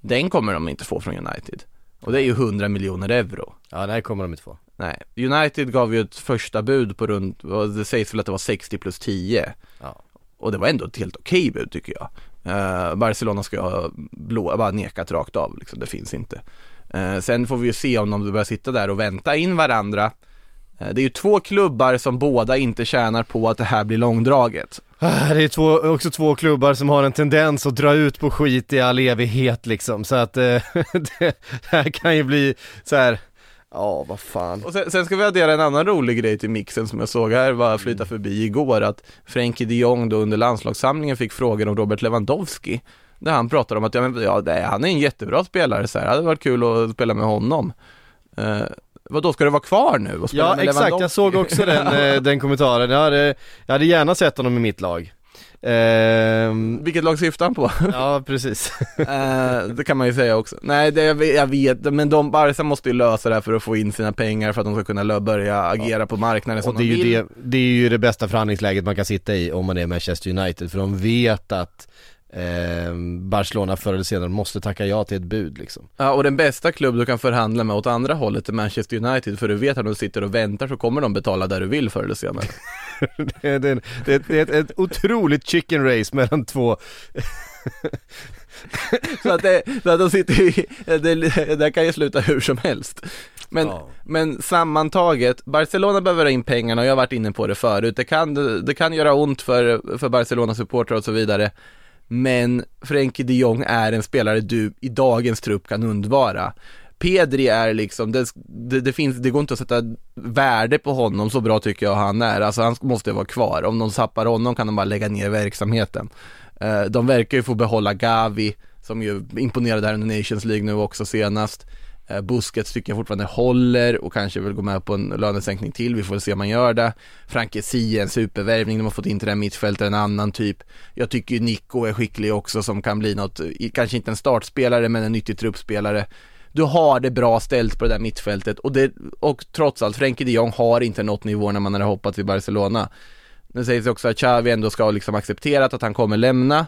Den kommer de inte få från United. Och det är ju 100 miljoner euro. Ja, det här kommer de inte få. Nej, United gav ju ett första bud på runt, det sägs väl att det var 60 plus 10. Ja. Och det var ändå ett helt okej bud tycker jag. Eh, Barcelona ska ha blå, bara nekat rakt av liksom, det finns inte. Eh, sen får vi ju se om de börjar sitta där och vänta in varandra. Eh, det är ju två klubbar som båda inte tjänar på att det här blir långdraget. Ah, Det är två, också två klubbar som har en tendens att dra ut på skit i all evighet liksom, så att eh, det här kan ju bli så här. Ja vad fan. Och sen, sen ska vi addera en annan rolig grej till mixen som jag såg här, bara flytta förbi igår, att Frenkie de Jong då under landslagssamlingen fick frågor om Robert Lewandowski. Där han pratade om att, ja, men, ja det, han är en jättebra spelare så här, det hade varit kul att spela med honom. Eh, vad då ska du vara kvar nu och spela Ja med exakt, jag Lewandowski? såg också den, eh, den kommentaren. Jag hade, jag hade gärna sett honom i mitt lag. Ehm, Vilket lag syftar han på? ja precis. Eh, det kan man ju säga också. Nej, det, jag vet- men de, Barca måste ju lösa det här för att få in sina pengar för att de ska kunna börja agera på marknaden som Och det är, de ju vill. det, det är ju det bästa förhandlingsläget man kan sitta i om man är Manchester United, för de vet att ehm, Barcelona förr eller senare måste tacka ja till ett bud liksom. Ja, och den bästa klubb du kan förhandla med åt andra hållet är Manchester United, för du vet att de sitter och väntar så kommer de betala där du vill förr eller senare. det, är- det, är- det, är- det är ett, ett otroligt chicken race mellan två så att, det, så att de sitter i, det, det kan ju sluta hur som helst. Men, Ja. men sammantaget, Barcelona behöver ha in pengarna och jag har varit inne på det förut. Det kan, det kan göra ont för, för Barcelona-supportrar och så vidare. Men Frenkie de Jong är en spelare du i dagens trupp kan undvara. Pedri är liksom, det, det, det, finns, det går inte att sätta värde på honom, så bra tycker jag han är. Alltså han måste vara kvar. Om de sappar honom kan de bara lägga ner verksamheten. Eh, de verkar ju få behålla Gavi, som ju imponerade här under Nations League nu också senast. Eh, Busquets tycker jag fortfarande håller och kanske vill gå med på en lönesänkning till, vi får väl se om man gör det. Franke Sia, en supervärvning, de har fått in till det här mittfältet en annan typ. Jag tycker ju Nico är skicklig också som kan bli något, kanske inte en startspelare men en nyttig truppspelare. Du har det bra ställt på det där mittfältet och, det, och trots allt, Frenkie de Jong har inte nått nivå när man hade hoppats i Barcelona. Nu sägs det också att Xavi ändå ska ha liksom accepterat att han kommer lämna.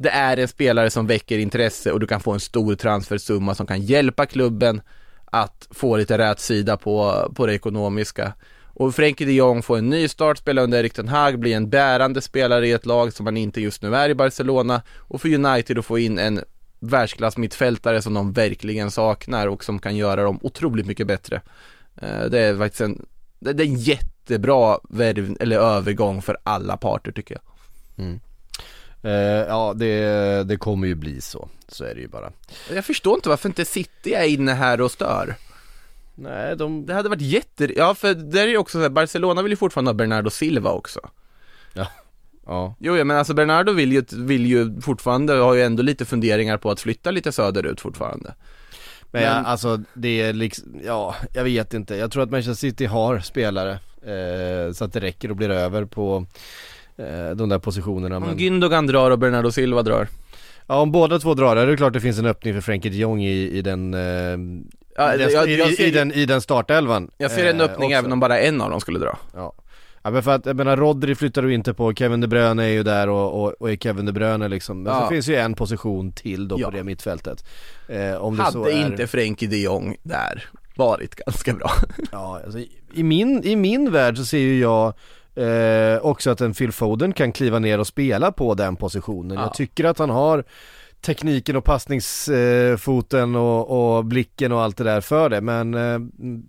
Det är en spelare som väcker intresse och du kan få en stor transfersumma som kan hjälpa klubben att få lite rätsida på, på det ekonomiska. Och Frenkie de Jong får en ny start, spelar under Erik Ten Hag, blir en bärande spelare i ett lag som han inte just nu är i Barcelona och för United att få in en världsklass mittfältare som de verkligen saknar och som kan göra dem otroligt mycket bättre. Eh, det är faktiskt en, det är en jättebra värv, eller övergång för alla parter tycker jag. Mm. Eh, ja det, det kommer ju bli så, så är det ju bara Jag förstår inte varför inte City är inne här och stör. Nej de, Det hade varit jätte, ja för där är ju också så här, Barcelona vill ju fortfarande ha Bernardo Silva också. ja Jo, ja, men alltså Bernardo vill ju, vill ju fortfarande, har ju ändå lite funderingar på att flytta lite söderut fortfarande. Men, ja, Men- alltså det är liksom, ja jag vet inte, jag tror att Manchester City har spelare eh, Så att det räcker och blir över på de där positionerna Om men, Gündogan drar och Bernardo Silva drar. Ja om båda två drar, är det klart det finns en öppning för Frenkie de Jong i, i den, eh, Ja, i, den jag, i, jag, i, den, i den startelvan jag ser en eh, öppning också. även om bara en av dem skulle dra. Ja. ja men för att, jag menar Rodri flyttar du inte på, Kevin De Bruyne är ju där och, och, och är Kevin De Bruyne liksom Men Ja. så finns ju en position till då Ja. på det mittfältet eh, Om det så Hade är... inte Frenkie de Jong där varit ganska bra. Ja, alltså, i- i, min, i min värld så ser ju jag eh, också att en Phil Foden kan kliva ner och spela på den positionen. Ja. Jag tycker att han har tekniken och passningsfoten och, och blicken och allt det där för det, men eh,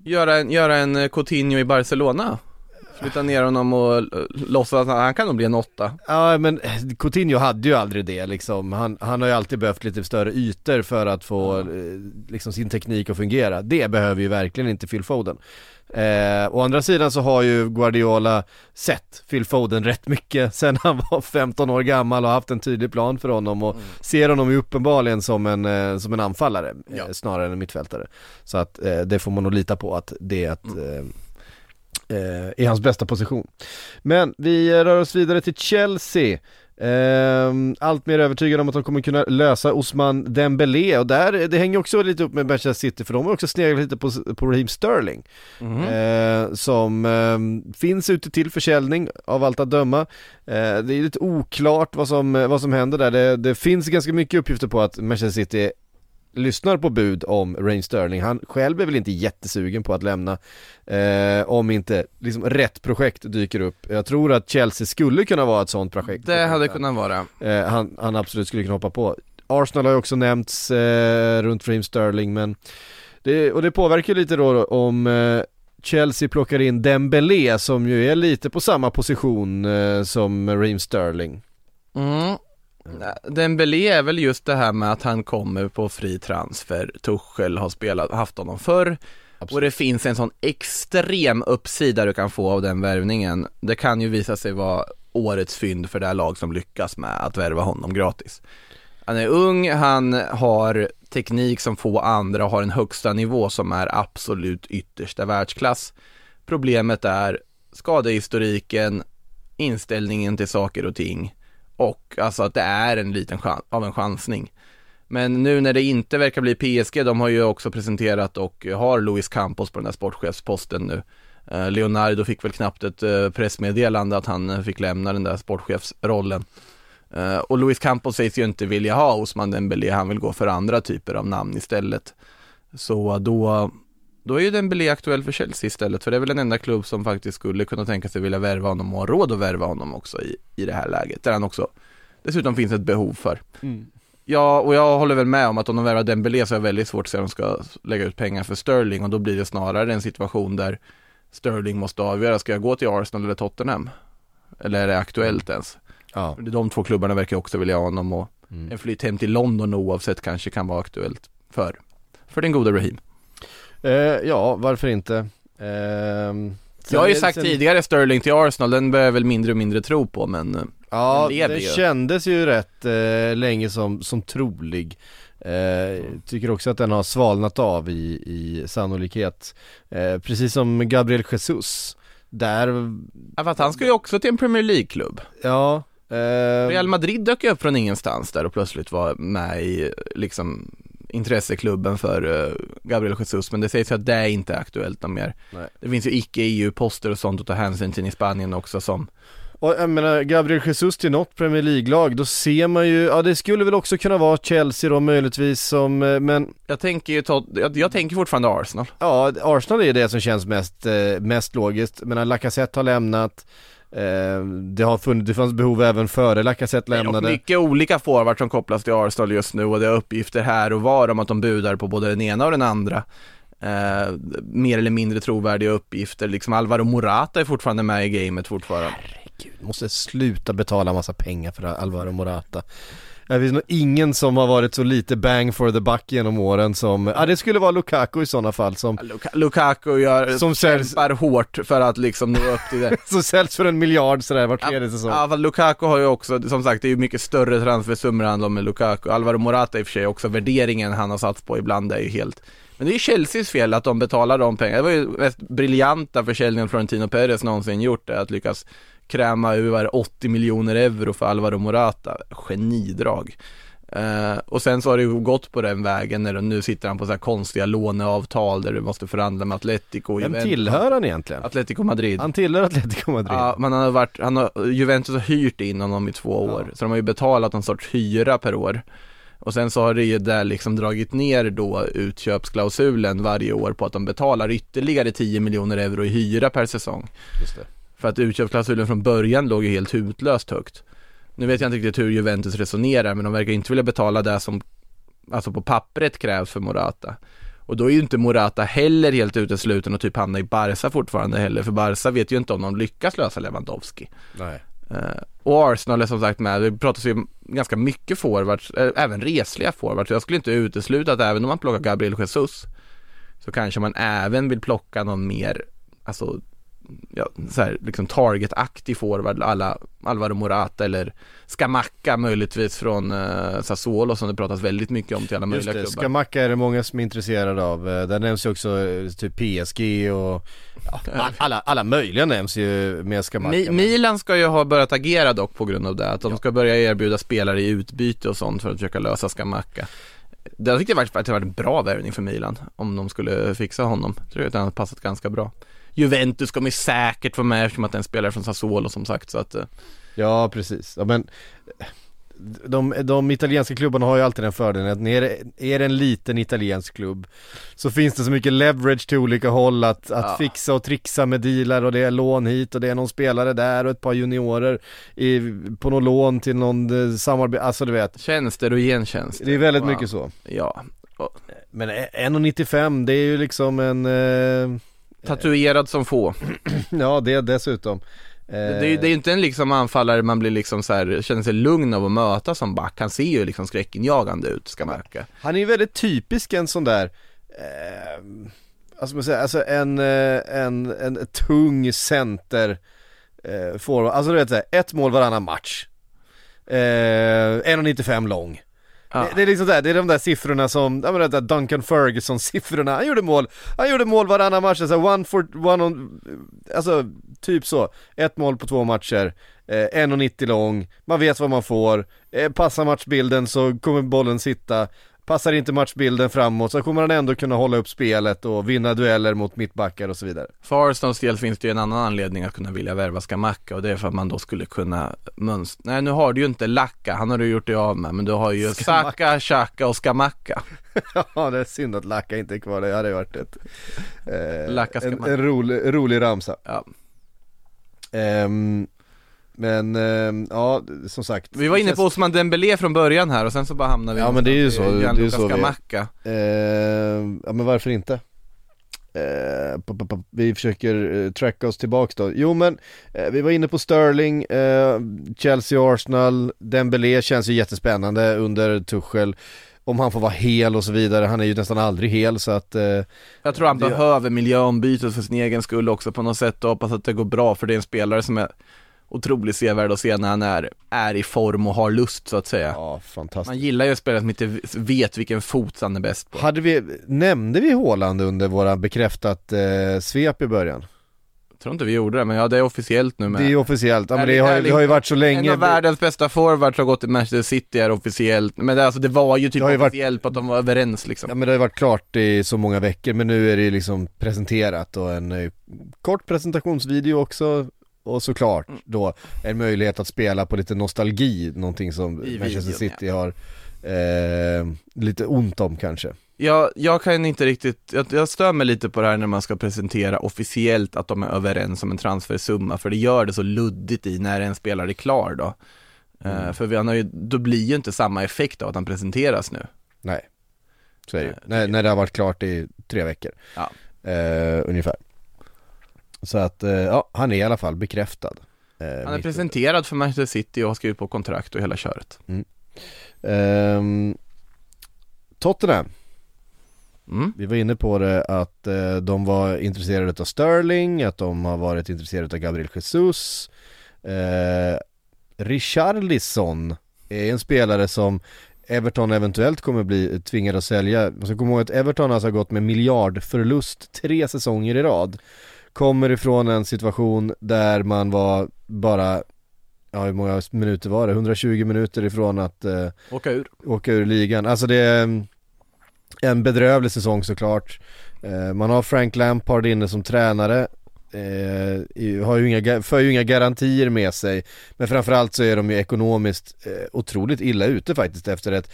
Göra en, göra en eh, Coutinho i Barcelona. Flytta ner honom och låtsas att han kan nog bli en åtta. Ja men eh, Coutinho hade ju aldrig det liksom. Han, han har ju alltid behövt lite större ytor för att få eh, liksom sin teknik att fungera. Det behöver ju verkligen inte Phil Foden. Eh, å andra sidan så har ju Guardiola sett Phil Foden rätt mycket sen han var 15 år gammal och haft en tydlig plan för honom och ser honom ju uppenbarligen som en, eh, som en anfallare Ja. eh, snarare än en mittfältare. Så att eh, det får man nog lita på att det är att eh, eh, i hans bästa position. Men vi rör oss vidare till Chelsea. Ehm, allt mer övertygad om att de kommer kunna lösa Osman Dembélé och där, det hänger också lite upp med Manchester City för de har också sneglat lite på, på Raheem Sterling eh, som ehm, finns ute till försäljning av allt att döma. Eh, det är lite oklart vad som, vad som händer där. Det, det finns ganska mycket uppgifter på att Manchester City lyssnar på bud om Raheem Sterling. Han själv är väl inte jättesugen på att lämna eh, om inte liksom rätt projekt dyker upp. Jag tror att Chelsea skulle kunna vara ett sånt projekt. Det hade kunnat vara. Eh, han, han absolut skulle kunna hoppa på. Arsenal har ju också nämnts eh, runt Raheem Sterling men det, och det påverkar lite då om eh, Chelsea plockar in Dembélé som ju är lite på samma position eh, som Raheem Sterling. Mm. Dembélé är väl just det här med att han kommer på fri transfer. Tuchel har spelat, haft honom förr. Och det finns en sån extrem uppsida du kan få av den värvningen. Det kan ju visa sig vara årets fynd för det här lag som lyckas med att värva honom gratis. Han är ung, han har teknik som få andra och har en högsta nivå som är absolut yttersta världsklass. Problemet är skadehistoriken, inställningen till saker och ting och alltså att det är en liten chans, av en chansning. Men nu när det inte verkar bli PSG, de har ju också presenterat och har Luis Campos på den här sportchefsposten nu. Eh, Leonardo fick väl knappt ett eh, pressmeddelande att han eh, fick lämna den där sportchefsrollen. Och Luis Campos sägs ju inte vilja ha Osman Dembélé, han vill gå för andra typer av namn istället. Så då, då är ju Dembélé aktuell för Chelsea istället, för det är väl den enda klubb som faktiskt skulle kunna tänka sig vilja värva honom och ha råd att värva honom också i, i det här läget, där han också dessutom finns ett behov för. Ja, och jag håller väl med om att om de värvar Dembélé så är det väldigt svårt att se om de ska lägga ut pengar för Sterling och då blir det snarare en situation där Sterling måste avgöra, ska jag gå till Arsenal eller Tottenham? Eller är det aktuellt ens? Ja. De två klubbarna verkar också vilja ha honom och Mm. en flytt hem till London oavsett kanske kan vara aktuellt för, för den gode Raheem. Eh, ja, varför inte? Ehm, sen Jag har ju sagt sen- tidigare Sterling till Arsenal, den börjar jag väl mindre och mindre tro på men eh, Ja, Den lever det ju. kändes ju rätt eh, länge som, som trolig. Eh, tycker också att den har svalnat av i, i sannolikhet. Eh, precis som Gabriel Jesus. Där, ja, för att han ska ju också till en Premier League-klubb. ja. Eh, Real Madrid dök upp från ingenstans där och plötsligt var med i liksom intresseklubben för eh, Gabriel Jesus men det sägs ju att det är inte aktuellt någon mer. Nej. Det finns ju icke-EU-poster och sånt att ta hänsyn till i Spanien också som Och jag menar, Gabriel Jesus till något Premier League-lag, då ser man ju, ja det skulle väl också kunna vara Chelsea då möjligtvis som, eh, men Jag tänker ju, ta, jag, jag tänker fortfarande Arsenal. ja, Arsenal är det som känns mest, eh, mest logiskt. Men Lacazette har lämnat, det har funnits, det fanns behov även före Lacazette lämnade. dock mycket olika forwards som kopplas till Arsenal just nu och det är uppgifter här och var om att de budar på både den ena och den andra. Eh, mer eller mindre trovärdiga uppgifter, liksom Alvaro Morata är fortfarande med i gamet fortfarande. Gud, måste sluta betala massa pengar för Alvaro Morata. Det finns nog ingen som har varit så lite bang for the buck genom åren som, ja det skulle vara Lukaku i sådana fall som, Luka- Lukaku gör, Som säljs- kämpar hårt för att liksom nå upp till det. som säljs för en miljard sådär var tredje säsong. Ja, fast Lukaku har ju också, som sagt, det är ju mycket större transfersummor det handlar om med Lukaku. Alvaro Morata i och för sig också, värderingen han har satt på ibland är ju helt men det är ju Chelseas fel att de betalar de pengarna. Det var ju mest briljanta försäljningen Florentino Perez någonsin gjort det, att lyckas kräma över 80 miljoner euro för Alvaro Morata. Genidrag. Eh, och sen så har det ju gått på den vägen när nu sitter han på så här konstiga låneavtal där du måste förhandla med Atletico Vem Juventus. tillhör han egentligen? Atletico Madrid. Han tillhör Atletico Madrid. Ja, men han har varit, han har, Juventus har hyrt in honom i två år, Ja. så de har ju betalat en sorts hyra per år. Och sen så har det ju där liksom dragit ner då utköpsklausulen varje år på att de betalar ytterligare 10 miljoner euro i hyra per säsong. För att utköpsklausulen från början låg ju helt hutlöst högt. Nu vet jag inte riktigt hur Juventus resonerar, men de verkar inte vilja betala det som, alltså på pappret krävs för Morata. Och då är ju inte Morata heller helt utesluten och typ hamna i Barca fortfarande heller, för Barca vet ju inte om de lyckas lösa Lewandowski. Nej. Eh, och Arsenal är som sagt med, det pratas ju ganska mycket forwards, eh, även resliga forwards. Jag skulle inte utesluta att även om man plockar Gabriel Jesus så kanske man även vill plocka någon mer, alltså ja, så här, liksom target-aktig forward alla Alvaro Morata eller Scamacca möjligtvis från eh, Sassuolo som det pratas väldigt mycket om till alla Just möjliga det, klubbar. Skamacka är det många som är intresserade av. Eh, Där nämns ju också eh, typ PSG och ja, all- alla, alla möjliga nämns ju med Skamacka. Mi- Milan ska ju ha börjat agera dock på grund av det, att de ska börja erbjuda spelare i utbyte och sånt för att försöka lösa Scamacca. Det jag tyckte jag att det var en bra värvning för Milan, om de skulle fixa honom. Jag tror att han hade passat ganska bra. Juventus kommer säkert få med eftersom att den spelare från Sassuolo som sagt, så att eh, Ja precis, ja, men de, de italienska klubbarna har ju alltid den fördelen att är det, är det en liten italiensk klubb så finns det så mycket leverage till olika håll att, att Ja. fixa och trixa med dealar och det är lån hit och det är någon spelare där och ett par juniorer i, på någon lån till någon eh, samarbete, alltså du vet tjänster och gentjänster. Det är väldigt Wow. mycket så Ja, Men 1,95 det är ju liksom en, eh, tatuerad som få. ja det dessutom Eh, Det är ju det är ju inte en liksom anfallare man blir liksom så här, känner sig lugn av att möta som back. Han ser ju liksom skräckinjagande ut, ska märka. Han är ju väldigt typisk en sån där eh, Alltså man säger, alltså en, eh, en, en tung center eh, forward, alltså du vet såhär, ett mål varannan match eh, 1,95 lång Ja. det, det är liksom där, det är de där siffrorna som, ja men det där Duncan Ferguson siffrorna, han gjorde mål, han gjorde mål varannan match, alltså one for, one on, alltså typ så, ett mål på två matcher, eh, 1,90 lång, man vet vad man får, eh, passar matchbilden så kommer bollen sitta, passar inte matchbilden framåt så kommer han ändå kunna hålla upp spelet och vinna dueller mot mittbackar och så vidare. För Arsenals del finns det ju en annan anledning att kunna vilja värva Skamacka och det är för att man då skulle kunna mönstra, nej nu har du ju inte Lacka, han har du gjort dig av med, men du har ju. Saka, Xhaka och Skamacka. ja det är synd att Lacka inte är kvar, det hade varit ett, eh, en, en rolig, rolig ramsa. Ja. Ehm, Men eh, ja, som sagt. Vi var inne på Osman Dembélé från början här och sen så bara hamnade vi Ja, men det är ju så, det är ju så vi-. Eh, ja men varför inte? Eh, pa- pa- pa- vi försöker eh, tracka oss tillbaks då. Jo men, eh, vi var inne på Sterling, eh, Chelsea, Arsenal, Dembélé känns ju jättespännande under Tuchel. Om han får vara hel och så vidare, han är ju nästan aldrig hel så att eh, Jag tror han Det- behöver miljöombytet för sin egen skull också på något sätt och hoppas att det går bra för det är en spelare som är otroligt sevärd att se när han är, är i form och har lust så att säga. ja fantastiskt. Man gillar ju spelare som inte vet vilken fot han är bäst på. Hade vi, nämnde vi Haaland under våra bekräftat eh, svep i början? Jag tror inte vi gjorde det, men ja det är officiellt nu med Det är officiellt, ja, men det har, det har ju varit så länge En av världens bästa forwards har gått till Manchester City är officiellt, men det, alltså, det var ju typ varit- officiellt på att de var överens liksom. Ja men det har ju varit klart i så många veckor men nu är det ju liksom presenterat och en eh, kort presentationsvideo också och såklart då en möjlighet att spela på lite nostalgi, någonting som I Manchester videon, City har eh, lite ont om kanske. Jag, jag kan inte riktigt, jag, jag stör mig lite på det här när man ska presentera officiellt att de är överens om en transfersumma, för det gör det så luddigt i när en spelare är klar då. Eh, för vi har ju, då blir ju inte samma effekt av att han presenteras nu. Nej, så är det ju. Eh, när, när det har varit klart i tre veckor. Ja. Eh, ungefär. Så att, eh, ja, han är i alla fall bekräftad. Eh, Han är presenterad för Manchester City och har skrivit på kontrakt och hela köret. Ehm, Tottenham Mm. Vi var inne på det att eh, de var intresserade av Sterling, att de har varit intresserade av Gabriel Jesus. Eh, Richarlison är en spelare som Everton eventuellt kommer bli tvingade att sälja. Man ska komma ihåg att Everton alltså har gått med miljardförlust tre säsonger i rad. Kommer ifrån en situation där man var bara, ja hur många minuter var det? 120 minuter ifrån att eh, Åka ur. åka ur ligan. Alltså det är mm, en bedrövlig säsong såklart. Eh, man har Frank Lampard inne som tränare. Eh, har ju inga, ga- för ju inga garantier med sig. Men framförallt så är de ju ekonomiskt eh, otroligt illa ute faktiskt efter ett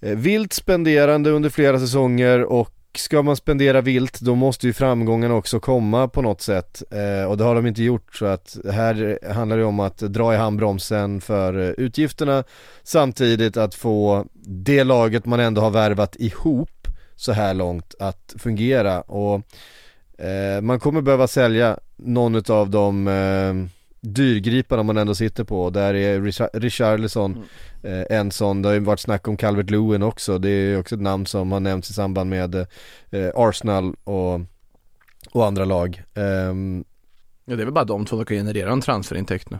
eh, vilt spenderande under flera säsonger och ska man spendera vilt då måste ju framgången också komma på något sätt. Eh, och det har de inte gjort så att här handlar det om att dra i handbromsen för utgifterna samtidigt att få det laget man ändå har värvat ihop så här långt att fungera. Och eh, man kommer behöva sälja någon av de eh, dyrgriparna man ändå sitter på. Där är Richar- Richarlison eh, en sån. Det har ju varit snack om Calvert Lewin också. Det är ju också ett namn som har nämnts i samband med eh, Arsenal och, och andra lag. Ehm, Ja det är väl bara de två som kan generera en transferintäkt nu.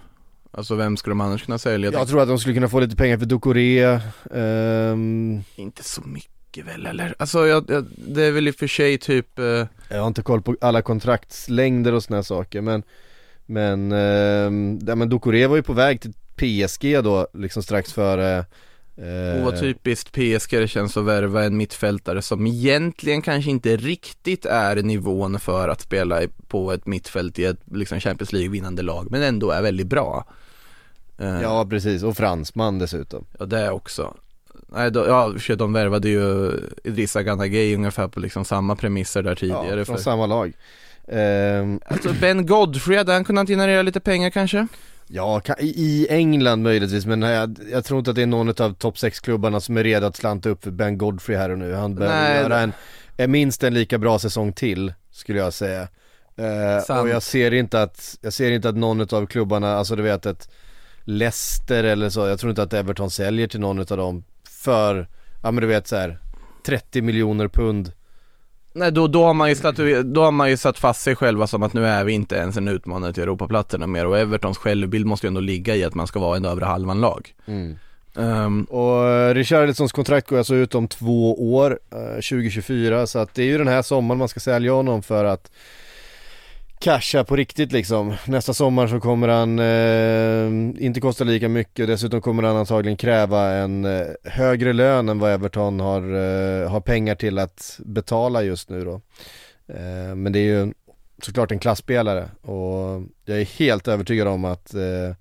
Alltså vem skulle de annars kunna sälja? jag tror att de skulle kunna få lite pengar för Ducoré. ehm, Inte så mycket väl eller? Alltså jag, jag, det är väl i och för sig typ eh, Jag har inte koll på alla kontraktslängder och såna här saker men Men, eh, ja, men Ducoré var ju på väg till PSG då liksom strax före eh, Och typiskt PSG det känns att värva en mittfältare som egentligen kanske inte riktigt är nivån för att spela på ett mittfält i ett liksom Champions League-vinnande lag, men ändå är väldigt bra. Eh, Ja precis, och fransman dessutom ja, det också. Nej, då, ja, för de värvade ju Idrissa Ganagay ungefär på liksom samma premisser där tidigare. Ja, från för... samma lag Ehm, Alltså Ben Godfrey, hade han kunnat generera lite pengar kanske? Ja, i- England möjligtvis men jag, jag tror inte att det är någon av topp 6-klubbarna som är redo att slanta upp för Ben Godfrey här och nu Han behöver Nej, göra en, en minst en lika bra säsong till skulle jag säga Eh, Sant. Och jag ser inte att, jag ser inte att någon av klubbarna, alltså du vet ett Leicester eller så, jag tror inte att Everton säljer till någon av dem för, ja men du vet så här 30 miljoner pund Nej då, då, har man ju statu- då har man ju satt fast sig själva som att nu är vi inte ens en utmanare till Europaplatserna mer. Och Evertons självbild måste ju ändå ligga i att man ska vara en övre halvan lag. Ehm, Och eh, Richarlisons kontrakt går alltså ut om två år, eh, 2024, så att det är ju den här sommaren man ska sälja honom för att casha på riktigt liksom. Nästa sommar så kommer han eh, inte kosta lika mycket, och dessutom kommer han antagligen kräva en eh, högre lön än vad Everton har, eh, har pengar till att betala just nu då. Eh, men det är ju såklart en klassspelare och jag är helt övertygad om att eh,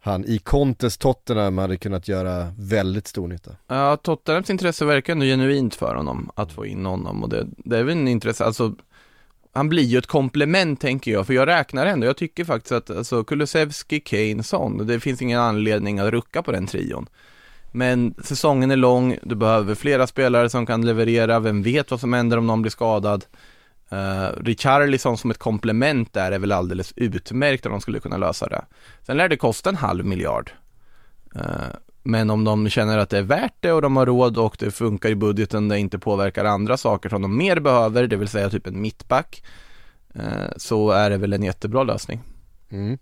han i Contes Tottenham hade kunnat göra väldigt stor nytta. Ja, Tottenhams intresse verkar nu genuint för honom att få in honom och det, det är väl en intresse, alltså han blir ju ett komplement tänker jag, för jag räknar ändå, jag tycker faktiskt att alltså, Kulusevski, Kane, Son, det finns ingen anledning att rucka på den trion. Men säsongen är lång, du behöver flera spelare som kan leverera, vem vet vad som händer om någon blir skadad. Uh, Richarlison som ett komplement där är väl alldeles utmärkt om de skulle kunna lösa det. Sen lär det kosta en halv miljard. Uh, men om de känner att det är värt det och de har råd och det funkar i budgeten, det inte påverkar andra saker som de mer behöver, det vill säga typ en mittback, eh, så är det väl en jättebra lösning. Mm.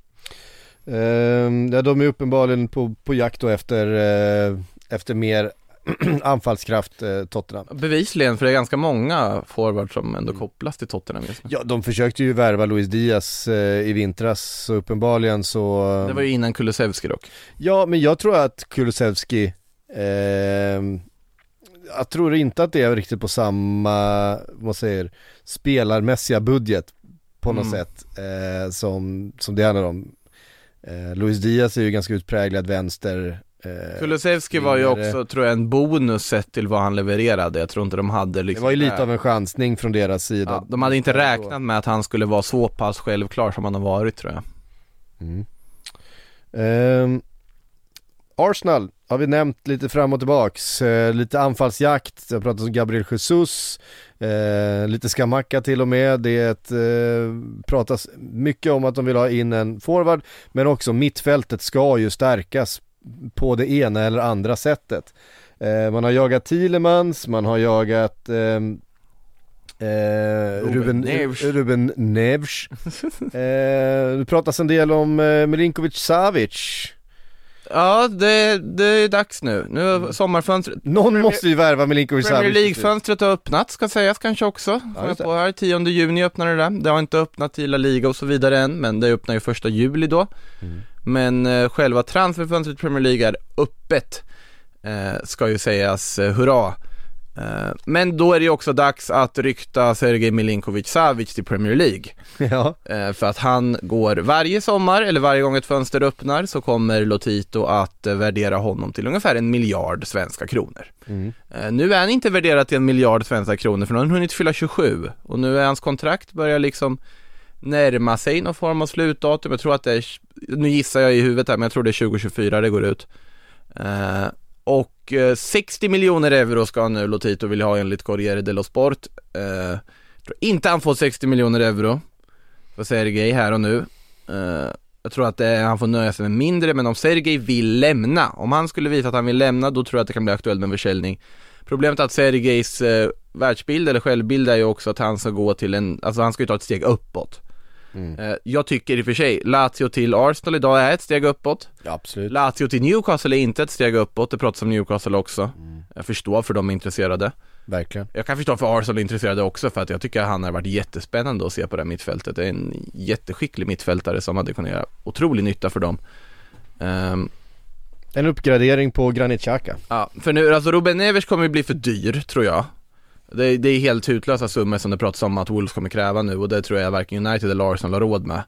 Ehm, ja, de är uppenbarligen på, på jakt då efter, eh, efter mer anfallskraft eh, Tottenham. Bevisligen, för det är ganska många forwards som ändå kopplas till Tottenham just nu. Ja, de försökte ju värva Luis Diaz eh, i vintras, så uppenbarligen så... Det var ju innan Kulusevski dock. Ja, men jag tror att Kulusevski, eh, jag tror inte att det är riktigt på samma, vad säger, spelarmässiga budget på något Mm. sätt eh, som, som det handlar om. Eh, Luis Diaz är ju ganska utpräglad vänster eh, Kulusevski var ju också, tror jag, en bonus sett till vad han levererade. Jag tror inte de hade Det liksom var ju lite av en chansning från deras sida. ja, De hade inte räknat med att han skulle vara så pass självklar som han har varit tror jag. Mm. Ehm, Arsenal har vi nämnt lite fram och tillbaks, eh, lite anfallsjakt, jag pratat om Gabriel Jesus, eh, lite skamacka till och med, det är ett, eh, pratas mycket om att de vill ha in en forward, men också mittfältet ska ju stärkas på det ena eller andra sättet. Eh, man har jagat Thielemans, man har jagat ehm, Eh, Ruben Neves. Ruben Neves. eh, det pratas en del om eh, Milinkovic Savic. Ja, det, det är dags nu. Nu har sommarfönstret, Någon måste ju värva Milinkovic Premier Savic. League-fönstret har öppnat, ska sägas kanske också. Ja, på här, 10 juni öppnar det där. Det har inte öppnat i La Liga och så vidare än, men det öppnar ju första juli då. Mm. Men eh, själva transferfönstret i Premier League är öppet, eh, ska ju sägas, eh, hurra. Men då är det ju också dags att rykta Sergej Milinkovic Savic till Premier League. Ja, För att han går varje sommar, eller varje gång ett fönster öppnar, så kommer Lotito att värdera honom till ungefär en miljard svenska kronor. Mm. Nu är han inte värderad till en miljard svenska kronor, för nu har han hunnit fylla 27 och nu är hans kontrakt börjar liksom närma sig någon form av slutdatum. Jag tror att det är, nu gissar jag i huvudet här, men jag tror det är 2024 det går ut. Eh, och eh, 60 miljoner euro ska nu Lotito vilja ha enligt Corriere dello Sport. Eh, jag tror inte han får 60 miljoner euro för Sergej här och nu. Eh, jag tror att det är, han får nöja sig med mindre, men om Sergej vill lämna, om han skulle visa att han vill lämna, då tror jag att det kan bli aktuellt med en försäljning. Problemet är att Sergejs eh, världsbild eller självbild är ju också att han ska gå till en, alltså han ska ju ta ett steg uppåt. Mm. Eh, jag tycker i och för sig, Lazio till Arsenal idag är ett steg uppåt. ja absolut. Lazio till Newcastle är inte ett steg uppåt, det pratas om Newcastle också. Jag förstår för de är intresserade. Verkligen. Jag kan förstå för Arsenal är intresserade också för att jag tycker att han har varit jättespännande att se på det här mittfältet. Det är en jätteskicklig mittfältare som hade kunnat göra otrolig nytta för dem. Ehm, En uppgradering på Granit Xhaka. ja, för nu, alltså Ruben Neves kommer ju bli för dyr, tror jag. Det, det är helt hutlösa summor som det pratas om att Wolves kommer kräva nu och det tror jag varken United eller Arsenal har råd med.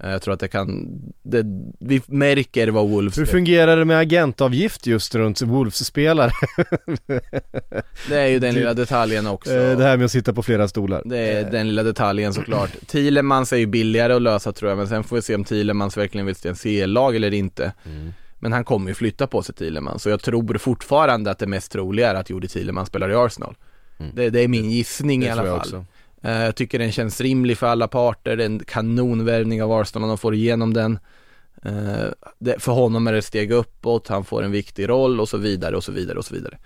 Eh, Jag tror att det kan, det, vi märker vad Wolves Hur fungerar det med agentavgift just runt Wolves-spelare? Det är ju den lilla detaljen också. Eh, det här med att sitta på flera stolar. Det är den lilla detaljen såklart. Thielemans är ju billigare att lösa tror jag, men sen får vi se om Thielemans verkligen vill till en CL-lag eller inte. Mm. Men han kommer ju flytta på sig Thielemans, så jag tror fortfarande att det mest troliga är att Jordi Thielemans spelar i Arsenal. Det, det är min gissning i Mm. Det tror alla jag fall. också. Eh, Jag tycker den känns rimlig för alla parter, det är en kanonvärvning av Arsenal om de får igenom den. Eh, för honom är det ett steg uppåt, han får en viktig roll och så vidare och så vidare och så vidare.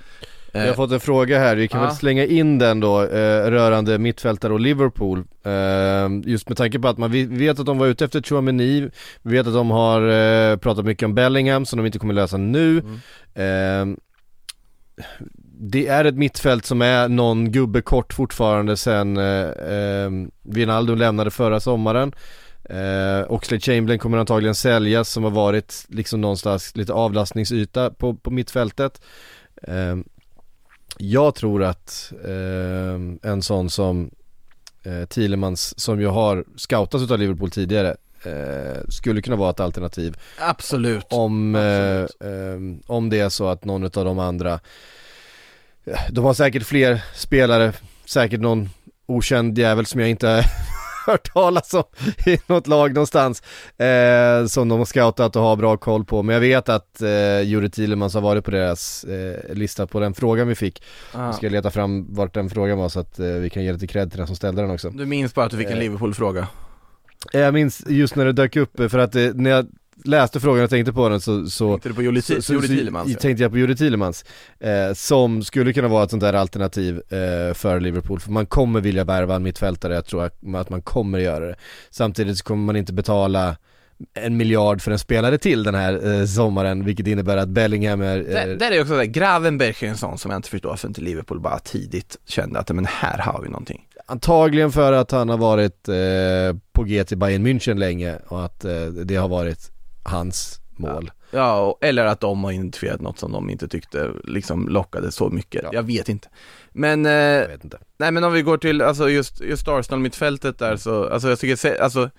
Vi har Eh, fått en fråga här, vi kan Ja. väl slänga in den då, eh, rörande mittfältare och Liverpool. Eh, just med tanke på att man vet att de var ute efter Chouameni, vi vet att de har eh, pratat mycket om Bellingham som de inte kommer lösa nu. Eh, det är ett mittfält som är någon gubbe kort fortfarande sen eh, eh, Wijnaldum lämnade förra sommaren. Eh, Oxlade Chamberlain kommer antagligen säljas som har varit liksom någonstans lite avlastningsyta på, på mittfältet. Eh, jag tror att eh, en sån som eh, Thielemans som ju har scoutats utav Liverpool tidigare eh, skulle kunna vara ett alternativ absolut. om, eh, Absolut. eh, om det är så att någon av de andra de har säkert fler spelare, säkert någon okänd jävel som jag inte hört talas om i något lag någonstans eh, som de har scoutat och har bra koll på. Men jag vet att eh, Juri Thielemans har varit på deras eh, lista på den frågan vi fick. Ah. Jag ska leta fram vart den frågan var så att eh, vi kan ge lite cred till den som ställde den också. Du minns bara att du fick en Eh. Liverpool-fråga? Jag minns just när det dök upp, för att eh, när jag läste frågan och tänkte på den så, så Tänkte du på Juri så, så, Juri så Thielemans? ja. tänkte jag på Juri Thielemans, eh, som skulle kunna vara ett sånt där alternativ eh, för Liverpool, för man kommer vilja värva en mittfältare, jag tror att, man kommer göra det. Samtidigt så kommer man inte betala en miljard för en spelare till den här eh, sommaren, vilket innebär att Bellingham är... Eh, där är också det, Gravenberg är en sån som jag inte förstår varför inte Liverpool bara tidigt kände att men här har vi någonting. antagligen för att han har varit eh, på G till Bayern München länge och att eh, det har varit hans mål. Ja, eller att de har identifierat något som de inte tyckte liksom lockade så mycket. Ja. Jag vet inte. Men, eh, Jag vet inte. nej men om vi går till, alltså just, just Arsenal-mittfältet där så, alltså jag tycker, alltså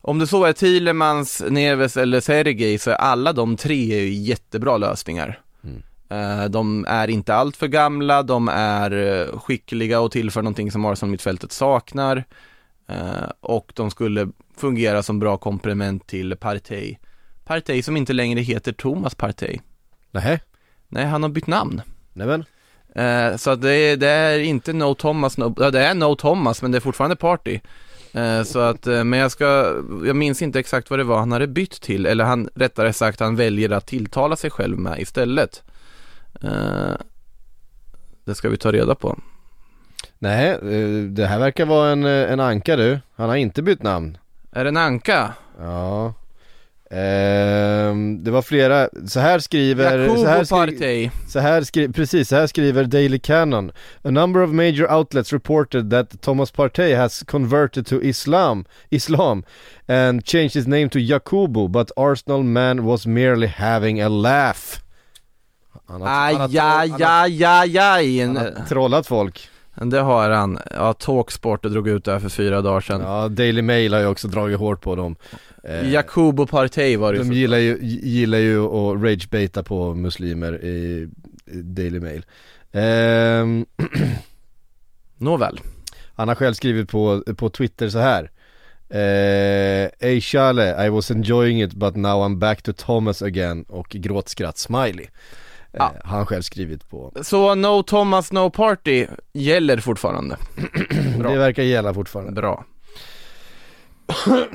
om det så är Thielemans, Neves eller Sergej så är alla de tre är ju jättebra lösningar. Mm. Eh, De är inte allt för gamla, de är eh, skickliga och tillför någonting som Arsenal-mittfältet saknar. Eh, Och de skulle fungera som bra komplement till Partey. Partey som inte längre heter Thomas Partey. Nähä, Nej, han har bytt namn. nämen. Eh, så det är, det är inte No Thomas, no, ja, det är No Thomas men det är fortfarande Party. Eh, så att, eh, men jag ska, jag minns inte exakt vad det var han hade bytt till, eller han, rättare sagt han väljer att tilltala sig själv med istället. Eh, det ska vi ta reda på. Nej, eh, det här verkar vara en, eh, en anka du. Han har inte bytt namn. Är det en anka? Ja. Ehm, det var flera, så här skriver, så Jakobo här, skri, så här skri, precis, så här skriver Daily Canon. A number of major outlets reported that Thomas Partey has converted to Islam, Islam and changed his name to Jacobo, but Arsenal man was merely having a laugh. Han har, han har, Aj, aj, han har, aj, aj, aj. han har trollat folk. Det har han. Ja, Talksport drog ut det här för fyra dagar sedan. Ja, Daily Mail har ju också dragit hårt på dem. Eh, Jakobo Partey var det De gillar ju, gillar ju att ragebaita på muslimer i, Daily Mail. Ehm, Nåväl. han har själv skrivit på, på Twitter så här. Eh, Ey Charlie, I was enjoying it but now I'm back to Thomas again och gråtskratt smiley. Eh, Ja. har han själv skrivit på. Så No Thomas No Party gäller fortfarande. Det verkar gälla fortfarande. Bra.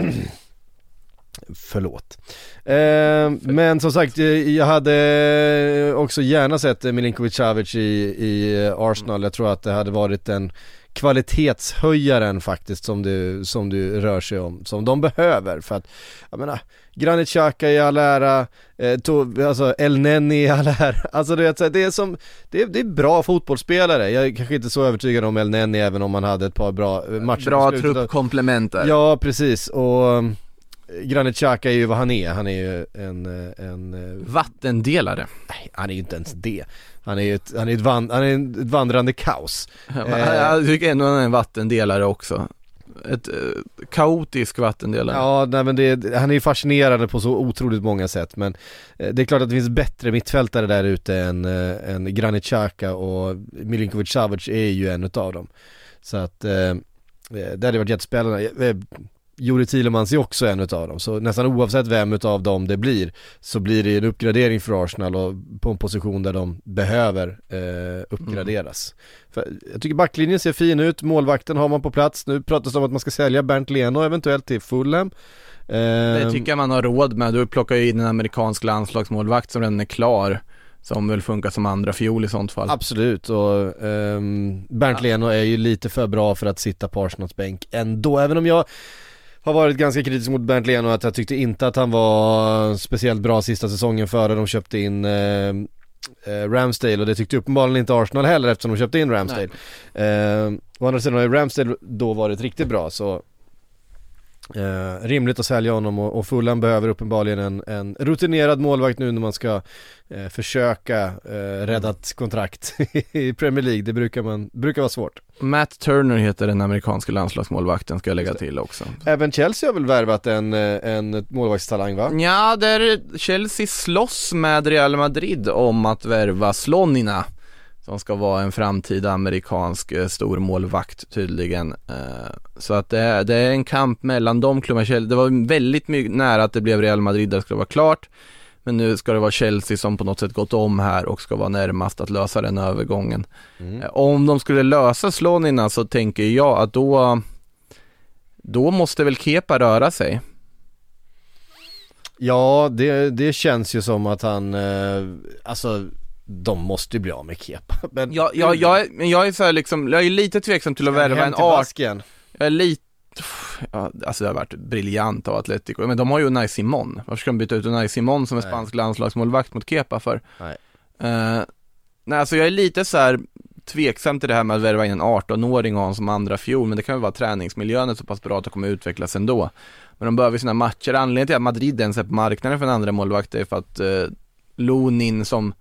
Förlåt. Eh, men som sagt, eh, jag hade också gärna sett eh, Milinkovic Savic i, i eh, Arsenal. Jag tror att det hade varit den kvalitetshöjaren faktiskt som du, som du rör sig om, som de behöver. För att, jag menar, Granit Xhaka i all ära, eh, to, alltså El Neni i all ära, alltså du vet, det är som, det är, det är bra fotbollsspelare, jag är kanske inte så övertygad om El Neni även om han hade ett par bra eh, matcher Bra truppkomplement där. Ja, precis. Och Granit Xhaka är ju vad han är, han är ju en, eh, en, eh, Vattendelare. nej han är ju inte ens det Han är ju ett, han är ett, van, han är ett vandrande kaos Eh. Jag tycker ändå han är en vattendelare också. Ett eh, kaotisk vattendelare. Ja, nej men det, han är ju fascinerande på så otroligt många sätt men det är klart att det finns bättre mittfältare där ute än, eh, än Granit Xhaka och Milinkovic Savic är ju en utav dem Så att, eh, det hade varit jättespännande Juri Thielemans är också en utav dem, så nästan oavsett vem utav dem det blir så blir det en uppgradering för Arsenal och på en position där de behöver eh, uppgraderas. För jag tycker backlinjen ser fin ut, målvakten har man på plats, nu pratas det om att man ska sälja Bernt Leno eventuellt till Fulham. Det Ehm, tycker jag man har råd med. Du plockar ju in en amerikansk landslagsmålvakt som redan är klar. Som väl funkar som andra fiol i sånt fall. Absolut och ehm, Bernt Leno är ju lite för bra för att sitta på Arsenals bänk ändå, även om jag har varit ganska kritisk mot Bernt Leno att jag tyckte inte att han var speciellt bra sista säsongen före de köpte in eh, eh, Ramsdale och det tyckte uppenbarligen inte Arsenal heller eftersom de köpte in Ramsdale. Eh, å andra sidan har ju Ramsdale då varit riktigt bra så Eh, rimligt att sälja honom och, och Fulham behöver uppenbarligen en, en rutinerad målvakt nu när man ska eh, försöka eh, rädda ett kontrakt i Premier League. Det brukar, man, brukar vara svårt. Matt Turner heter den amerikanska landslagsmålvakten ska jag lägga till också. Även Chelsea har väl värvat en, eh, en målvaktstalang va? Ja, där Chelsea slåss med Real Madrid om att värva Slonina som ska vara en framtida amerikansk eh, stormålvakt tydligen. Eh, så att det är, det är en kamp mellan de klubbarna. Det var väldigt mycket nära att det blev Real Madrid där det skulle vara klart. Men nu ska det vara Chelsea som på något sätt gått om här och ska vara närmast att lösa den övergången. Mm. Eh, Om de skulle lösa Slonina så tänker jag att då då måste väl Kepa röra sig. Ja, det, det känns ju som att han, eh, alltså de måste ju bli av med Kepa. Men Jag, jag, jag, är- men jag är så liksom, jag är lite tveksam till att värva en art. Basken. Jag är lite, ja, alltså det har varit briljant av Atletico, men de har ju Unai Simon. Varför ska de byta ut Unai Simon som är spansk landslagsmålvakt mot Kepa för? Nej. Eh, nej, alltså jag är lite så här tveksam till det här med att värva in en 18-åring och ha som andra fjol, men det kan väl vara träningsmiljön är så pass bra att det kommer utvecklas ändå. Men de behöver sina matcher. Anledningen till att Madrid ens är på marknaden för en andra målvakt är för att eh, Lonin som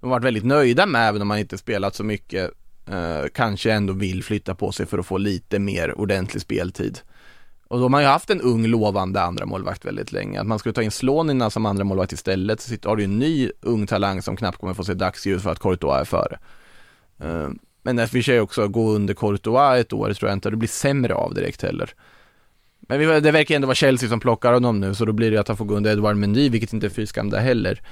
de har varit väldigt nöjda med, även om man inte spelat så mycket, eh, kanske ändå vill flytta på sig för att få lite mer ordentlig speltid. Och då har man ju haft en ung lovande andra målvakt väldigt länge. Att man skulle ta in Slonina som andra målvakt istället, så har du ju en ny ung talang som knappt kommer få se dagsljus för att Courtois är före. Eh, Men i och för sig också gå under Courtois ett år tror jag inte det blir sämre av direkt heller. Men det verkar ändå vara Chelsea som plockar honom nu, så då blir det att han får gå under Edouard Mendy, vilket inte är fy skam det heller.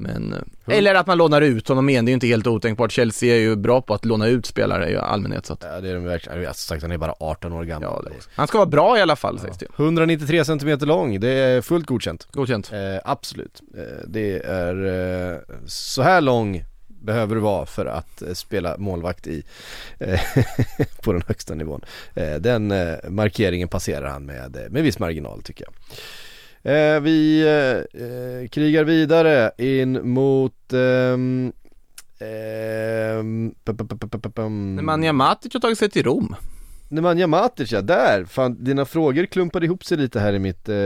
Men, eh, eller att man lånar ut honom igen, det är ju inte helt otänkbart. Chelsea är ju bra på att låna ut spelare i allmänhet så att, Ja det är de verkligen, jag sagt han är bara 18 år gammal. ja, det, han ska vara bra i alla fall sägs det ju. 193 cm lång, det är fullt godkänt. Godkänt. Eh, absolut. Eh, det är, eh, så här lång behöver du vara för att eh, spela målvakt i, eh, på den högsta nivån. Eh, den eh, markeringen passerar han med, med viss marginal tycker jag. Eh, vi eh, eh, krigar vidare in mot ehm, ehm. Nemanja Matic har tagit sig till Rom. Nemanja Matic ja, där! Fan, dina frågor klumpade ihop sig lite här i mitt, eh,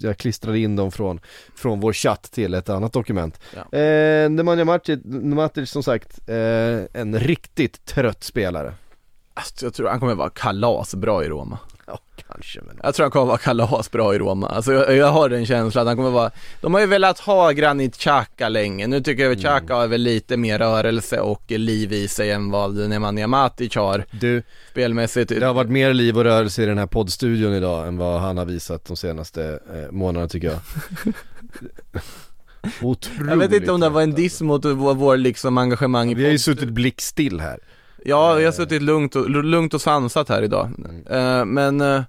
jag klistrade in dem från, från vår chatt till ett annat dokument. Ja. Eh, Nemanja Matic, Matic som sagt, eh, en riktigt trött spelare. Alltså, jag tror han kommer vara kalasbra i Roma. Ja, kanske men. Jag tror han kommer vara kalasbra i Roma. Alltså jag, jag har den känslan att han kommer vara, de har ju velat ha Granit Xhaka länge. Nu tycker jag att Xhaka har väl lite mer rörelse och liv i sig än vad Nemanja Matic har Du, spelmässigt. det har varit mer liv och rörelse i den här poddstudion idag än vad han har visat de senaste eh, månaderna tycker jag. Otroligt Jag vet inte om det var en diss mot vår, vår liksom engagemang i. Vi har ju suttit blickstill här. Ja, vi har suttit lugnt och, lugnt och sansat här idag. Mm. Eh, men, uh,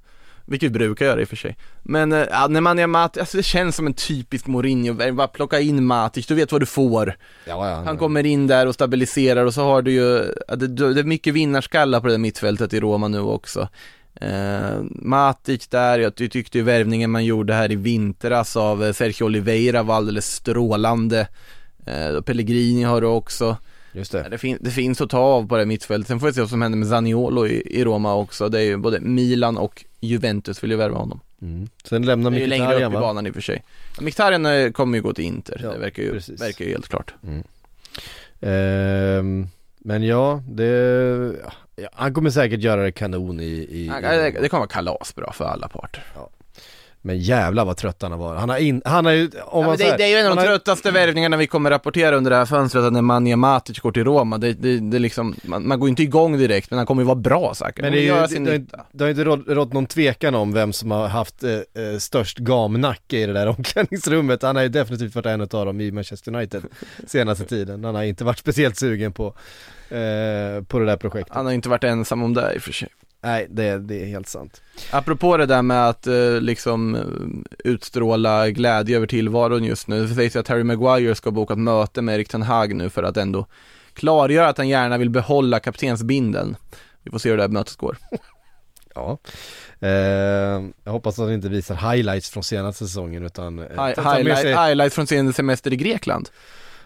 vilket vi brukar göra i och för sig. Men, ja, när man är Matic, alltså det känns som en typisk Mourinho, bara plocka in Matic, du vet vad du får. Ja, ja, Han kommer in där och stabiliserar och så har du ju, det, det är mycket vinnarskallar på det där mittfältet i Roma nu också. Eh, Matic där, jag ty- tyckte ju värvningen man gjorde här i vintras av eh, Sergio Oliveira var alldeles strålande. Eh, Pellegrini har du också. Just Ja, det. Det, fin- det finns att ta av på det mittfältet. Sen får vi se vad som händer med Zaniolo i, i Roma också. Det är ju både Milan och Juventus vill ju värva honom. Mm. Sen lämnar Det är ju längre upp Mkhitaryan i banan i och för sig. Ja, Mkhitaryan eh, kommer ju gå till Inter. Ja, det verkar ju, precis. verkar ju helt klart. Ehm, men ja, det, ja, han kommer säkert göra det kanon i, i, Ja, Det, kommer vara kalasbra för alla parter. Men jävlar vad trött han har varit. Han har in, han har ju, om Ja, man det, här- det är ju en av de har- tröttaste värvningarna vi kommer rapportera under det här fönstret, att när Manja Matic går till Roma, det, det, det liksom, man, man går ju inte igång direkt, men han kommer ju vara bra säkert. Men det, är ju, sin det, har nytta. inte- det har inte rått, rått någon tvekan om vem som har haft eh, eh, störst gamnacke i det där omklädningsrummet. Han har ju definitivt varit en av dem i Manchester United senaste tiden. Han har inte varit speciellt sugen på, eh, på det där projektet. Han har inte varit ensam om det i och för sig. Nej, det, det är helt sant. Apropå det där med att eh, liksom eh, utstråla glädje över tillvaron just nu, det sägs ju att Harry Maguire ska boka ett möte med Erik Ten Hag nu för att ändå klargöra att han gärna vill behålla kaptensbindeln. Vi får se hur det här mötet går. Ja. Eh, jag hoppas att han inte visar highlights från senaste säsongen utan eh, Hi- highlight, highlights från sin semester i Grekland.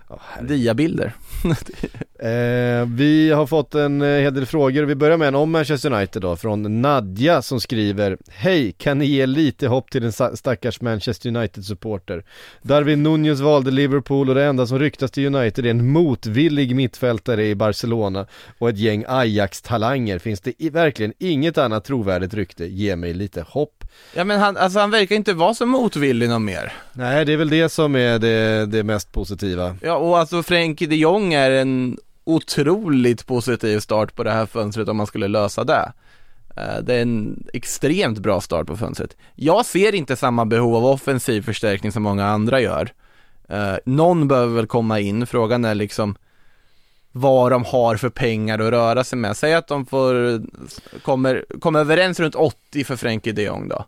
Herregud. Diabilder. Eh, vi har fått en eh, hel del frågor, vi börjar med en om Manchester United då, från Nadja som skriver Hej, kan ni ge lite hopp till en sta- stackars Manchester United-supporter? Darwin Nunez valde Liverpool och det enda som ryktas till United är en motvillig mittfältare i Barcelona och ett gäng Ajax-talanger. Finns det verkligen inget annat trovärdigt rykte? Ge mig lite hopp. Ja men han, alltså han verkar inte vara så motvillig någon mer. Nej, det är väl det som är det, det mest positiva. Ja och alltså Frenkie de Jong är en otroligt positiv start på det här fönstret om man skulle lösa det. Eh, Det är en extremt bra start på fönstret. Jag ser inte samma behov av offensiv förstärkning som många andra gör. Eh, Någon behöver väl komma in, frågan är liksom vad de har för pengar att röra sig med. Säg att de får, kommer, kommer överens runt 80 för Frenkie de Jong då.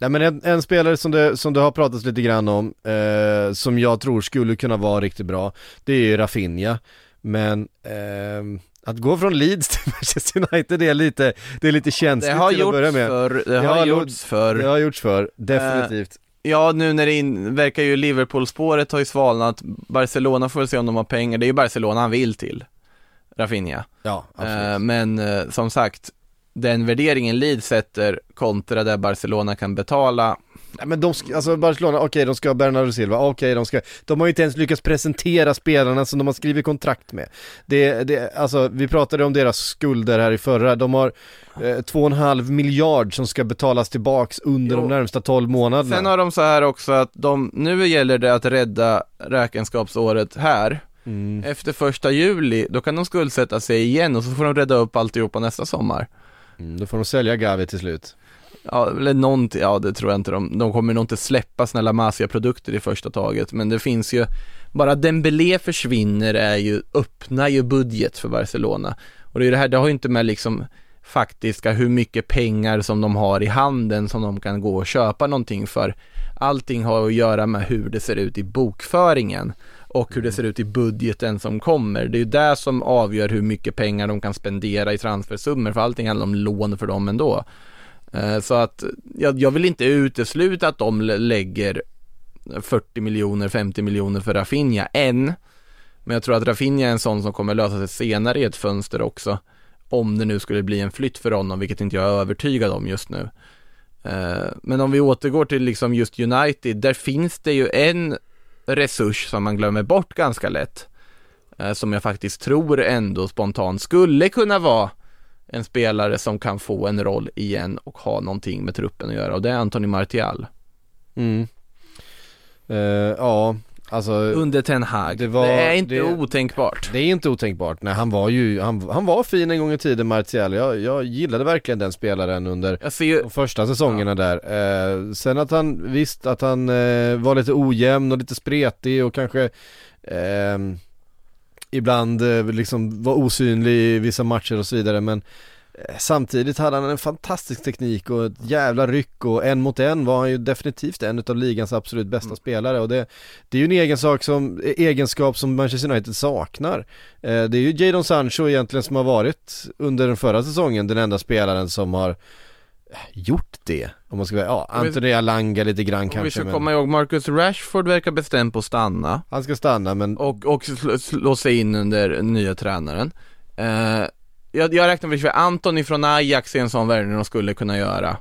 Nej men en, en spelare som det, som det har pratats lite grann om, eh, som jag tror skulle kunna vara riktigt bra, det är ju Rafinha. Men ehm, att gå från Leeds till Manchester United det är lite, det är lite Det känsligt har till att börja med. för, det Det har har gjorts för Det har gjorts för, definitivt. Ja, nu när det in, verkar ju Liverpool-spåret har ju svalnat, Barcelona får väl se om de har pengar, det är ju Barcelona han vill till, Rafinha. ja, absolut. Eh, men eh, som sagt, den värderingen Leeds sätter kontra det Barcelona kan betala, Nej men de ska, alltså Barcelona, okej de ska ha Bernardo Silva, okej de ska, de har ju inte ens lyckats presentera spelarna som de har skrivit kontrakt med. Det, det, alltså vi pratade om deras skulder här i förra, de har eh, två och en halv miljard som ska betalas tillbaks under Jo. de närmsta 12 månaderna. Sen har de så här också att de, nu gäller det att rädda räkenskapsåret här. Mm. Efter första juli, då kan de skuldsätta sig igen och så får de rädda upp alltihopa nästa sommar. Mm, då får de sälja Gavi till slut. Ja, eller någonting, ja det tror jag inte de, de kommer nog inte släppa snälla Masia-produkter i första taget, men det finns ju, bara Dembélé försvinner är ju, öppnar ju budget för Barcelona. Och det är ju det här, det har ju inte med liksom faktiska hur mycket pengar som de har i handen som de kan gå och köpa någonting för. Allting har att göra med hur det ser ut i bokföringen och hur det ser ut i budgeten som kommer. Det är ju det som avgör hur mycket pengar de kan spendera i transfersummor, för allting handlar om lån för dem ändå. Eh, så att jag, jag vill inte utesluta att de lägger 40 miljoner, 50 miljoner för Rafinha än. Men jag tror att Rafinha är en sån som kommer lösa sig senare i ett fönster också. Om det nu skulle bli en flytt för honom, vilket inte jag är övertygad om just nu. Eh, men om vi återgår till liksom just United, där finns det ju en resurs som man glömmer bort ganska lätt. Eh, som jag faktiskt tror ändå spontant skulle kunna vara en spelare som kan få en roll igen och ha någonting med truppen att göra och det är Anthony Martial. Mm. Eh, ja, alltså Under Ten Hag. det Det, var- är inte det- otänkbart. det är inte otänkbart. Nej han var ju, han, han var fin en gång i tiden Martial. Jag, jag gillade verkligen den spelaren under ju, de första säsongerna där. Eh, sen att han, visst att han eh, var lite ojämn och lite spretig och kanske ehm, ibland eh, liksom var osynlig i vissa matcher och så vidare men eh, Samtidigt hade han en fantastisk teknik och ett jävla ryck och en mot en var han ju definitivt en av ligans absolut bästa spelare och det, det är ju en egen sak som, egenskap som Manchester United saknar. Eh, det är ju Jadon Sancho egentligen som har varit under den förra säsongen den enda spelaren som har gjort det. Om man ska säga, ja, Anthony Alanga lite grann om vi kanske ska men komma ihåg, Marcus Rashford verkar bestämd på att stanna han ska stanna men och, och slå, slå sig in under nya tränaren. Eh, jag, jag räknar med att Anthony från Ajax är en sån värvning de skulle kunna göra,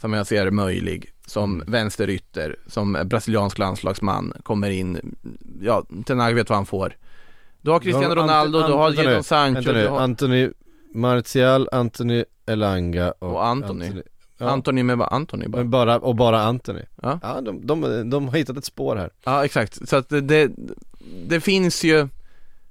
som jag ser möjlig, som vänsterytter, som brasiliansk landslagsman, kommer in, ja, Ten Hag vet vad han får. Du har Cristiano har Ant- Ronaldo, du har Jadon Sancho, nu, du har Anthony Martial, Anthony Elanga och, Och Anthony. ja. Anthony med bara Anthony bara. Men bara, och bara Anthony. Ja. Ja, de, de, de har hittat ett spår här. Ja, exakt. Så att det, det, finns ju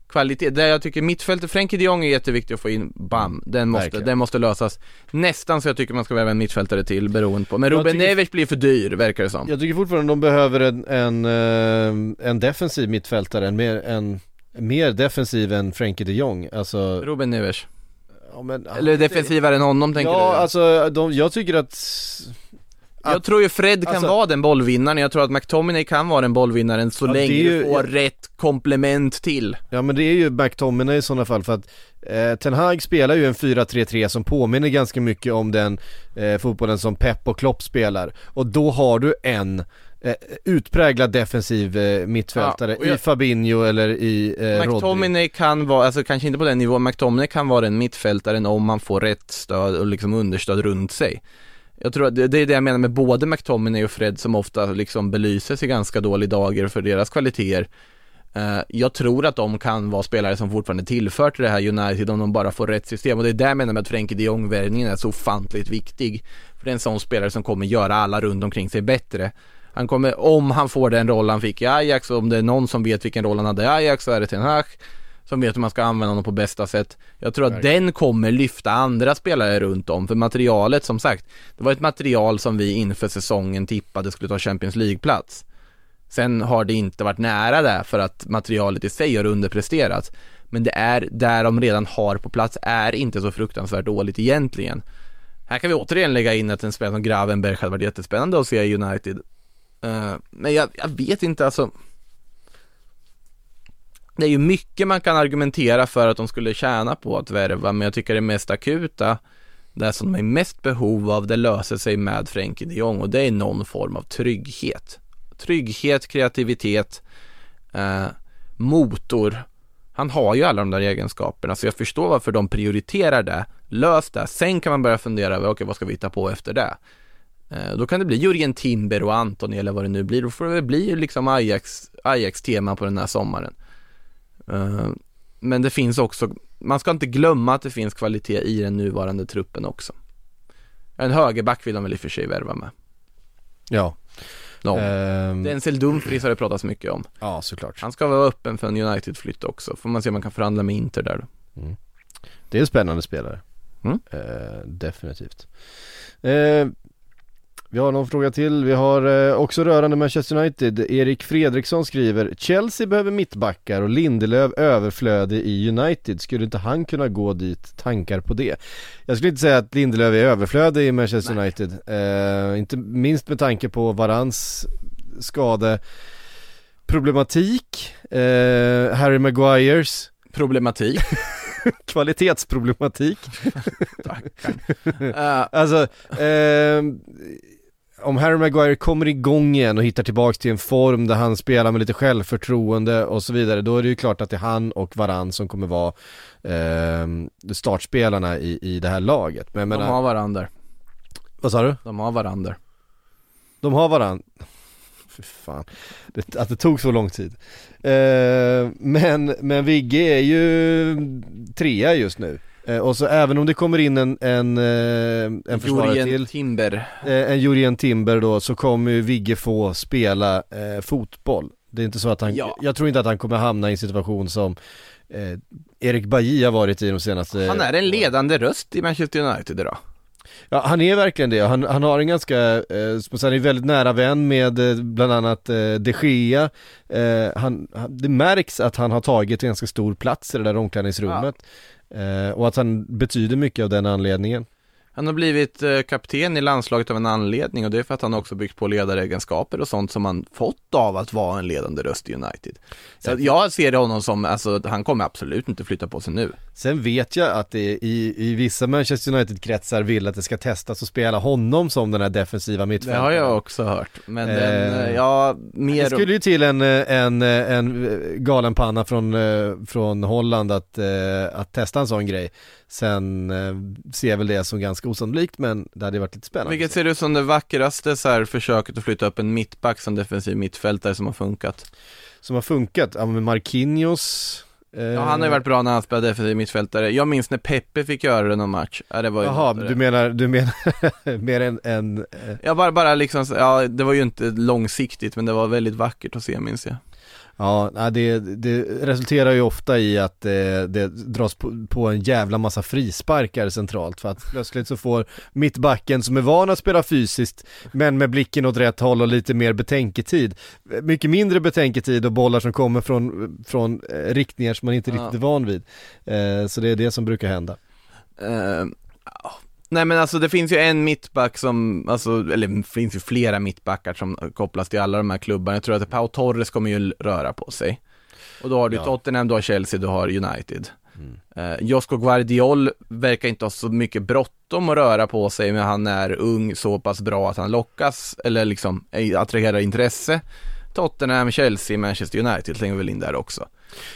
kvalitet. Där jag tycker mittfältet, Frenkie de Jong är jätteviktig att få in, bam, den måste, Verkligen. den måste lösas. Nästan så jag tycker man ska värva en mittfältare till, beroende på. Men Ruben tycker- Neves blir för dyr, verkar det som. Jag tycker fortfarande de behöver en, en, eh, en defensiv mittfältare, en mer, en, mer defensiv än Frenkie de Jong. Alltså, Ruben Neves. Ja, men, Eller defensivare än honom tänker Ja, du? alltså de, jag tycker att jag tror ju Fred kan alltså- vara den bollvinnaren, jag tror att McTominay kan vara den bollvinnaren så Ja, länge ju- du får rätt komplement till. Ja men det är ju McTominay i sådana fall för att eh, Ten Hag spelar ju en 4-3-3 som påminner ganska mycket om den eh, fotbollen som Pep och Klopp spelar och då har du en eh, utpräglad defensiv eh, mittfältare Ja, jag- i Fabinho eller i eh, Rodri. McTominay kan vara, alltså kanske inte på den nivån, McTominay kan vara den mittfältaren om man får rätt stöd och liksom understöd runt sig. Jag tror att det, det är det jag menar med både McTominay och Fred som ofta liksom belyses i ganska dålig dager för deras kvaliteter. Eh, jag tror att de kan vara spelare som fortfarande tillför till det här United om de bara får rätt system och det är där jag menar med att Frenkie de Jong-värvningen är så ofantligt viktig. För det är en sån spelare som kommer göra alla runt omkring sig bättre. Han kommer, om han får den roll han fick i Ajax, om det är någon som vet vilken roll han hade i Ajax så är det Ten Hag. som vet hur man ska använda honom på bästa sätt. Jag tror att den kommer lyfta andra spelare runt om, för materialet som sagt, det var ett material som vi inför säsongen tippade skulle ta Champions League-plats. Sen har det inte varit nära det för att materialet i sig har underpresterat. Men det är, där de redan har på plats, är inte så fruktansvärt dåligt egentligen. Här kan vi återigen lägga in att en spelare som Gravenberg hade varit jättespännande att se i United. Eh, men jag, jag vet inte alltså. Det är ju mycket man kan argumentera för att de skulle tjäna på att värva, men jag tycker det mest akuta, det som de är mest behov av, det löser sig med Frenkie de Jong och det är någon form av trygghet. Trygghet, kreativitet, eh, motor. Han har ju alla de där egenskaperna, så jag förstår varför de prioriterar det. Lös det, sen kan man börja fundera över, okej vad ska vi hitta på efter det? Eh, Då kan det bli Jurgen Timber och Antoni eller vad det nu blir. Då får det väl bli liksom Ajax, Ajax-tema på den här sommaren. Eh, Men det finns också, man ska inte glömma att det finns kvalitet i den nuvarande truppen också. En högerback vill de väl i och för sig värva med. Ja. De. Ehm, Denzel Dumfries har det pratats mycket om. ja, såklart. Han ska vara öppen för en United-flytt också. Får man se om man kan förhandla med Inter där då. Det är en spännande spelare. Mm. Eh, definitivt. Eh, vi har någon fråga till. Vi har eh, också rörande Manchester United. Erik Fredriksson skriver Chelsea behöver mittbackar och Lindelöf överflödig i United. Skulle inte han kunna gå dit? Tankar på det? Jag skulle inte säga att Lindelöf är överflödig i Manchester United. Eh, inte minst med tanke på Varans skade problematik. Eh, Harry Maguires Problematik. kvalitetsproblematik. Eh, Alltså, ehm, om Harry Maguire kommer igång igen och hittar tillbaks till en form där han spelar med lite självförtroende och så vidare, då är det ju klart att det är han och Varann som kommer vara ehm, startspelarna i, i det här laget. Men jag de menar, har varandra. vad sa du? De har varandra. De har varann. Fy fan, det, att det tog så lång tid. Eh, men, men Vigge är ju trea just nu. Eh, och så även om det kommer in en, en, eh, en försvarare Jurgen till, Timber. eh, en Jurien Timber då, så kommer ju Vigge få spela eh, fotboll. Det är inte så att han, Ja. jag tror inte att han kommer hamna i en situation som eh, Erik Bajy har varit i de senaste Han är en ledande röst i Manchester United idag. Ja han är verkligen det, han, han har en ganska, eh, han är väldigt nära vän med eh, bland annat eh, de Gea eh, han, han, Det märks att han har tagit en ganska stor plats i det där omklädningsrummet eh, Eh, och att han betyder mycket av den anledningen. Han har blivit eh, kapten i landslaget av en anledning och det är för att han också byggt på ledaregenskaper och sånt som han fått av att vara en ledande röst i United. Så jag ser honom som, alltså han kommer absolut inte flytta på sig nu. Sen vet jag att det i, i vissa Manchester United-kretsar vill att det ska testas att spela honom som den här defensiva Det mittfältaren har jag också hört. Men den, Eh, eh, ja, Det mer... skulle ju till en, eh, en, eh, en galen panna från, från Holland att, att testa en sån grej Sen eh, ser jag väl det som ganska osannolikt men det hade varit lite spännande Vilket ser du som det vackraste så här, försöket att flytta upp en mittback som defensiv mittfältare som har funkat? Som har funkat, ja men Marquinhos eh, Ja, han har ju varit bra när han spelade defensiv mittfältare. Jag minns när Peppe fick göra det någon match. Ja, det var ju Jaha, du menar, du menar mer än, än eh, Ja, bara, bara liksom, ja, det var ju inte långsiktigt, men det var väldigt vackert att se, minns jag. Ja, det, det resulterar ju ofta i att eh, det dras på, på en jävla massa frisparkar centralt för att plötsligt så får mittbacken som är van att spela fysiskt men med blicken åt rätt håll och lite mer betänketid mycket mindre betänketid och bollar som kommer från, från eh, riktningar som man inte Ja. riktigt är van vid eh, så det är det som brukar hända. Nej men alltså det finns ju en mittback som, alltså, eller det finns ju flera mittbackar som kopplas till alla de här klubbarna. Jag tror att Pau Torres kommer ju röra på sig. Och då har du Ja. Tottenham, du har Chelsea, du har United. Eh, Josko Guardiol verkar inte ha så mycket bråttom att röra på sig, men han är ung, så pass bra att han lockas, eller liksom eh, attraherar intresse. Tottenham, Chelsea, Manchester United slänger väl in där också.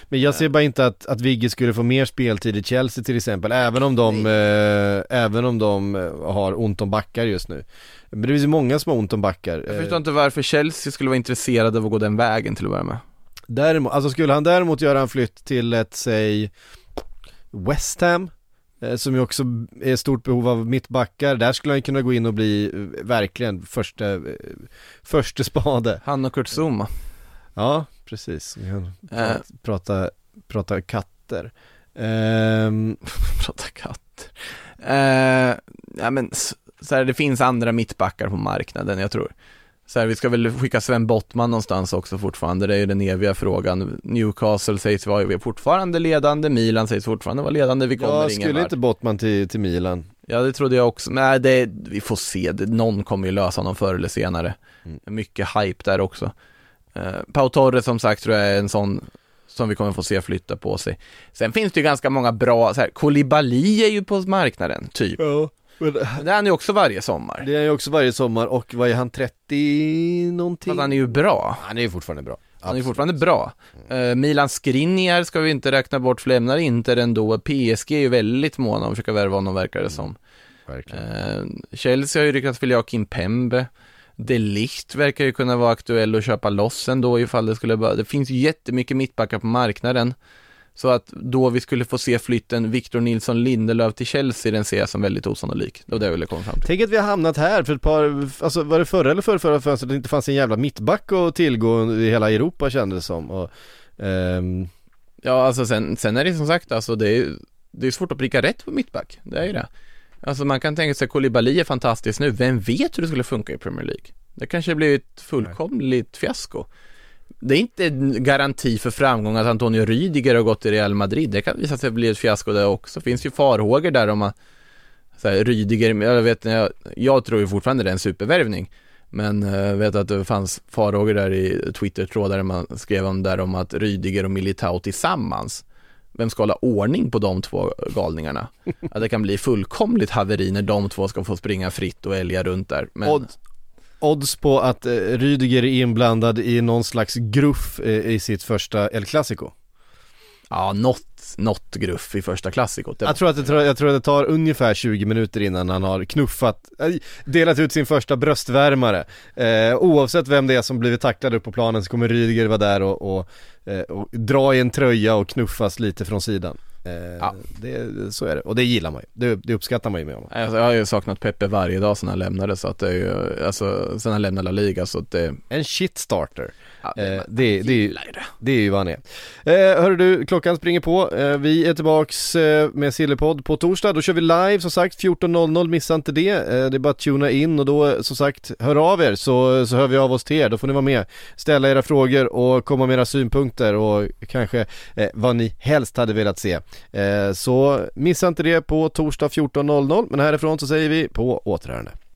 Men jag ser bara inte att, att Vigge skulle få mer speltid i Chelsea till exempel, även om de, eh, även om de eh, har ont om backar just nu. Men det finns ju många som har ont om backar. Jag Eh, förstår inte varför Chelsea skulle vara intresserade av att gå den vägen till att börja med. Däremot, alltså skulle han däremot göra en flytt till ett, säg, West Ham, eh, som ju också är stort behov av mittbackar, där skulle han kunna gå in och bli verkligen första, första spade. Han och Kurt Zouma. Ja, precis. Vi kan Eh. prata, prata katt, katter. Ehm, Prata katter. Eh, ja men så här, det finns andra mittbackar på marknaden, jag tror. Så här, vi ska väl skicka Sven Bottman någonstans också fortfarande, det är ju den eviga frågan. Newcastle sägs vara fortfarande ledande, Milan sägs fortfarande vara ledande, vi kommer ja, ingen skulle vart. inte Bottman till, till Milan? Ja det trodde jag också, men nej, det, vi får se, någon kommer ju lösa honom förr eller senare. Mm. Mycket hype där också. Uh, Pau Torres som sagt tror jag är en sån som vi kommer få se flytta på sig. Sen finns det ju ganska många bra, så här, Koulibaly är ju på marknaden, typ. Ja, men Det är han ju också varje sommar. det är ju också varje sommar och vad är han, 30 någonting? Fast han är ju bra. Han är ju fortfarande bra. Han är ju fortfarande bra. Uh, Milan Skriniar ska vi inte räkna bort, för lämnar inte ändå. PSG är ju väldigt måna om att försöka värva honom verkar det som. Verkligen. Eh, Chelsea har ju ryktats vilja ha Kim Pembe. De Ligt verkar ju kunna vara aktuell och köpa loss ändå ifall det skulle bara, det finns jättemycket mittbackar på marknaden. Så att då vi skulle få se flytten Victor Nilsson Lindelöf till Chelsea, den ser jag som väldigt osannolik. Det var det jag ville komma fram till. Tänk att vi har hamnat här för ett par, alltså var det förra eller förra, förra fönstret det inte fanns en jävla mittback att tillgå i hela Europa kändes det som och, ehm, Ja, alltså sen, sen är det som sagt, alltså det är, det är svårt att pricka rätt på mittback. Det är ju det. Alltså man kan tänka sig Koulibaly är fantastiskt nu. Vem vet hur det skulle funka i Premier League? Det kanske blir ett fullkomligt fiasko. Det är inte en garanti för framgång att Antonio Rydiger har gått till Real Madrid. Det kan visa sig bli ett fiasko där också. Det finns ju farhågor där om att så här, Rydiger, jag vet jag, jag tror ju fortfarande det är en supervärvning. Men eh, jag vet att det fanns farhågor där i Twitter-trådar där man skrev om där om att Rydiger och Militao tillsammans vem ska hålla ordning på de två galningarna? Att det kan bli fullkomligt haveri när de två ska få springa fritt och älga runt där. Men, odds, odds på att eh, Rydiger är inblandad i någon slags gruff eh, i sitt första El Clasico. ja, något, något gruff i första klassikot. Jag tror, att det, tar- jag tror att det tar ungefär 20 minuter innan han har knuffat, eh, delat ut sin första bröstvärmare. Eh, oavsett vem det är som blivit tacklad upp på planen så kommer Rydiger vara där och, och, eh, och dra i en tröja och knuffas lite från sidan. Eh, Ja. det, så är det, och det gillar man ju, det, det uppskattar man ju med honom. Alltså, jag har ju saknat Peppe varje dag sedan han lämnade så att det är ju, alltså sen han lämnade La Liga så att det, En shit ja, Eh, det, det, gillar ju det. det är ju vad han är. Eh, hörru du, klockan springer på. Eh, vi är tillbaks eh, med Sillypodd på torsdag. Då kör vi live som sagt 14.00, missa inte det. Eh, det är bara att tuna in och då eh, som sagt, hör av er så, så hör vi av oss till er. Då får ni vara med, ställa era frågor och komma med era synpunkter och kanske eh, vad ni helst hade velat se. Eh, så missa inte det på torsdag 14.00. Men härifrån så säger vi på återhörande.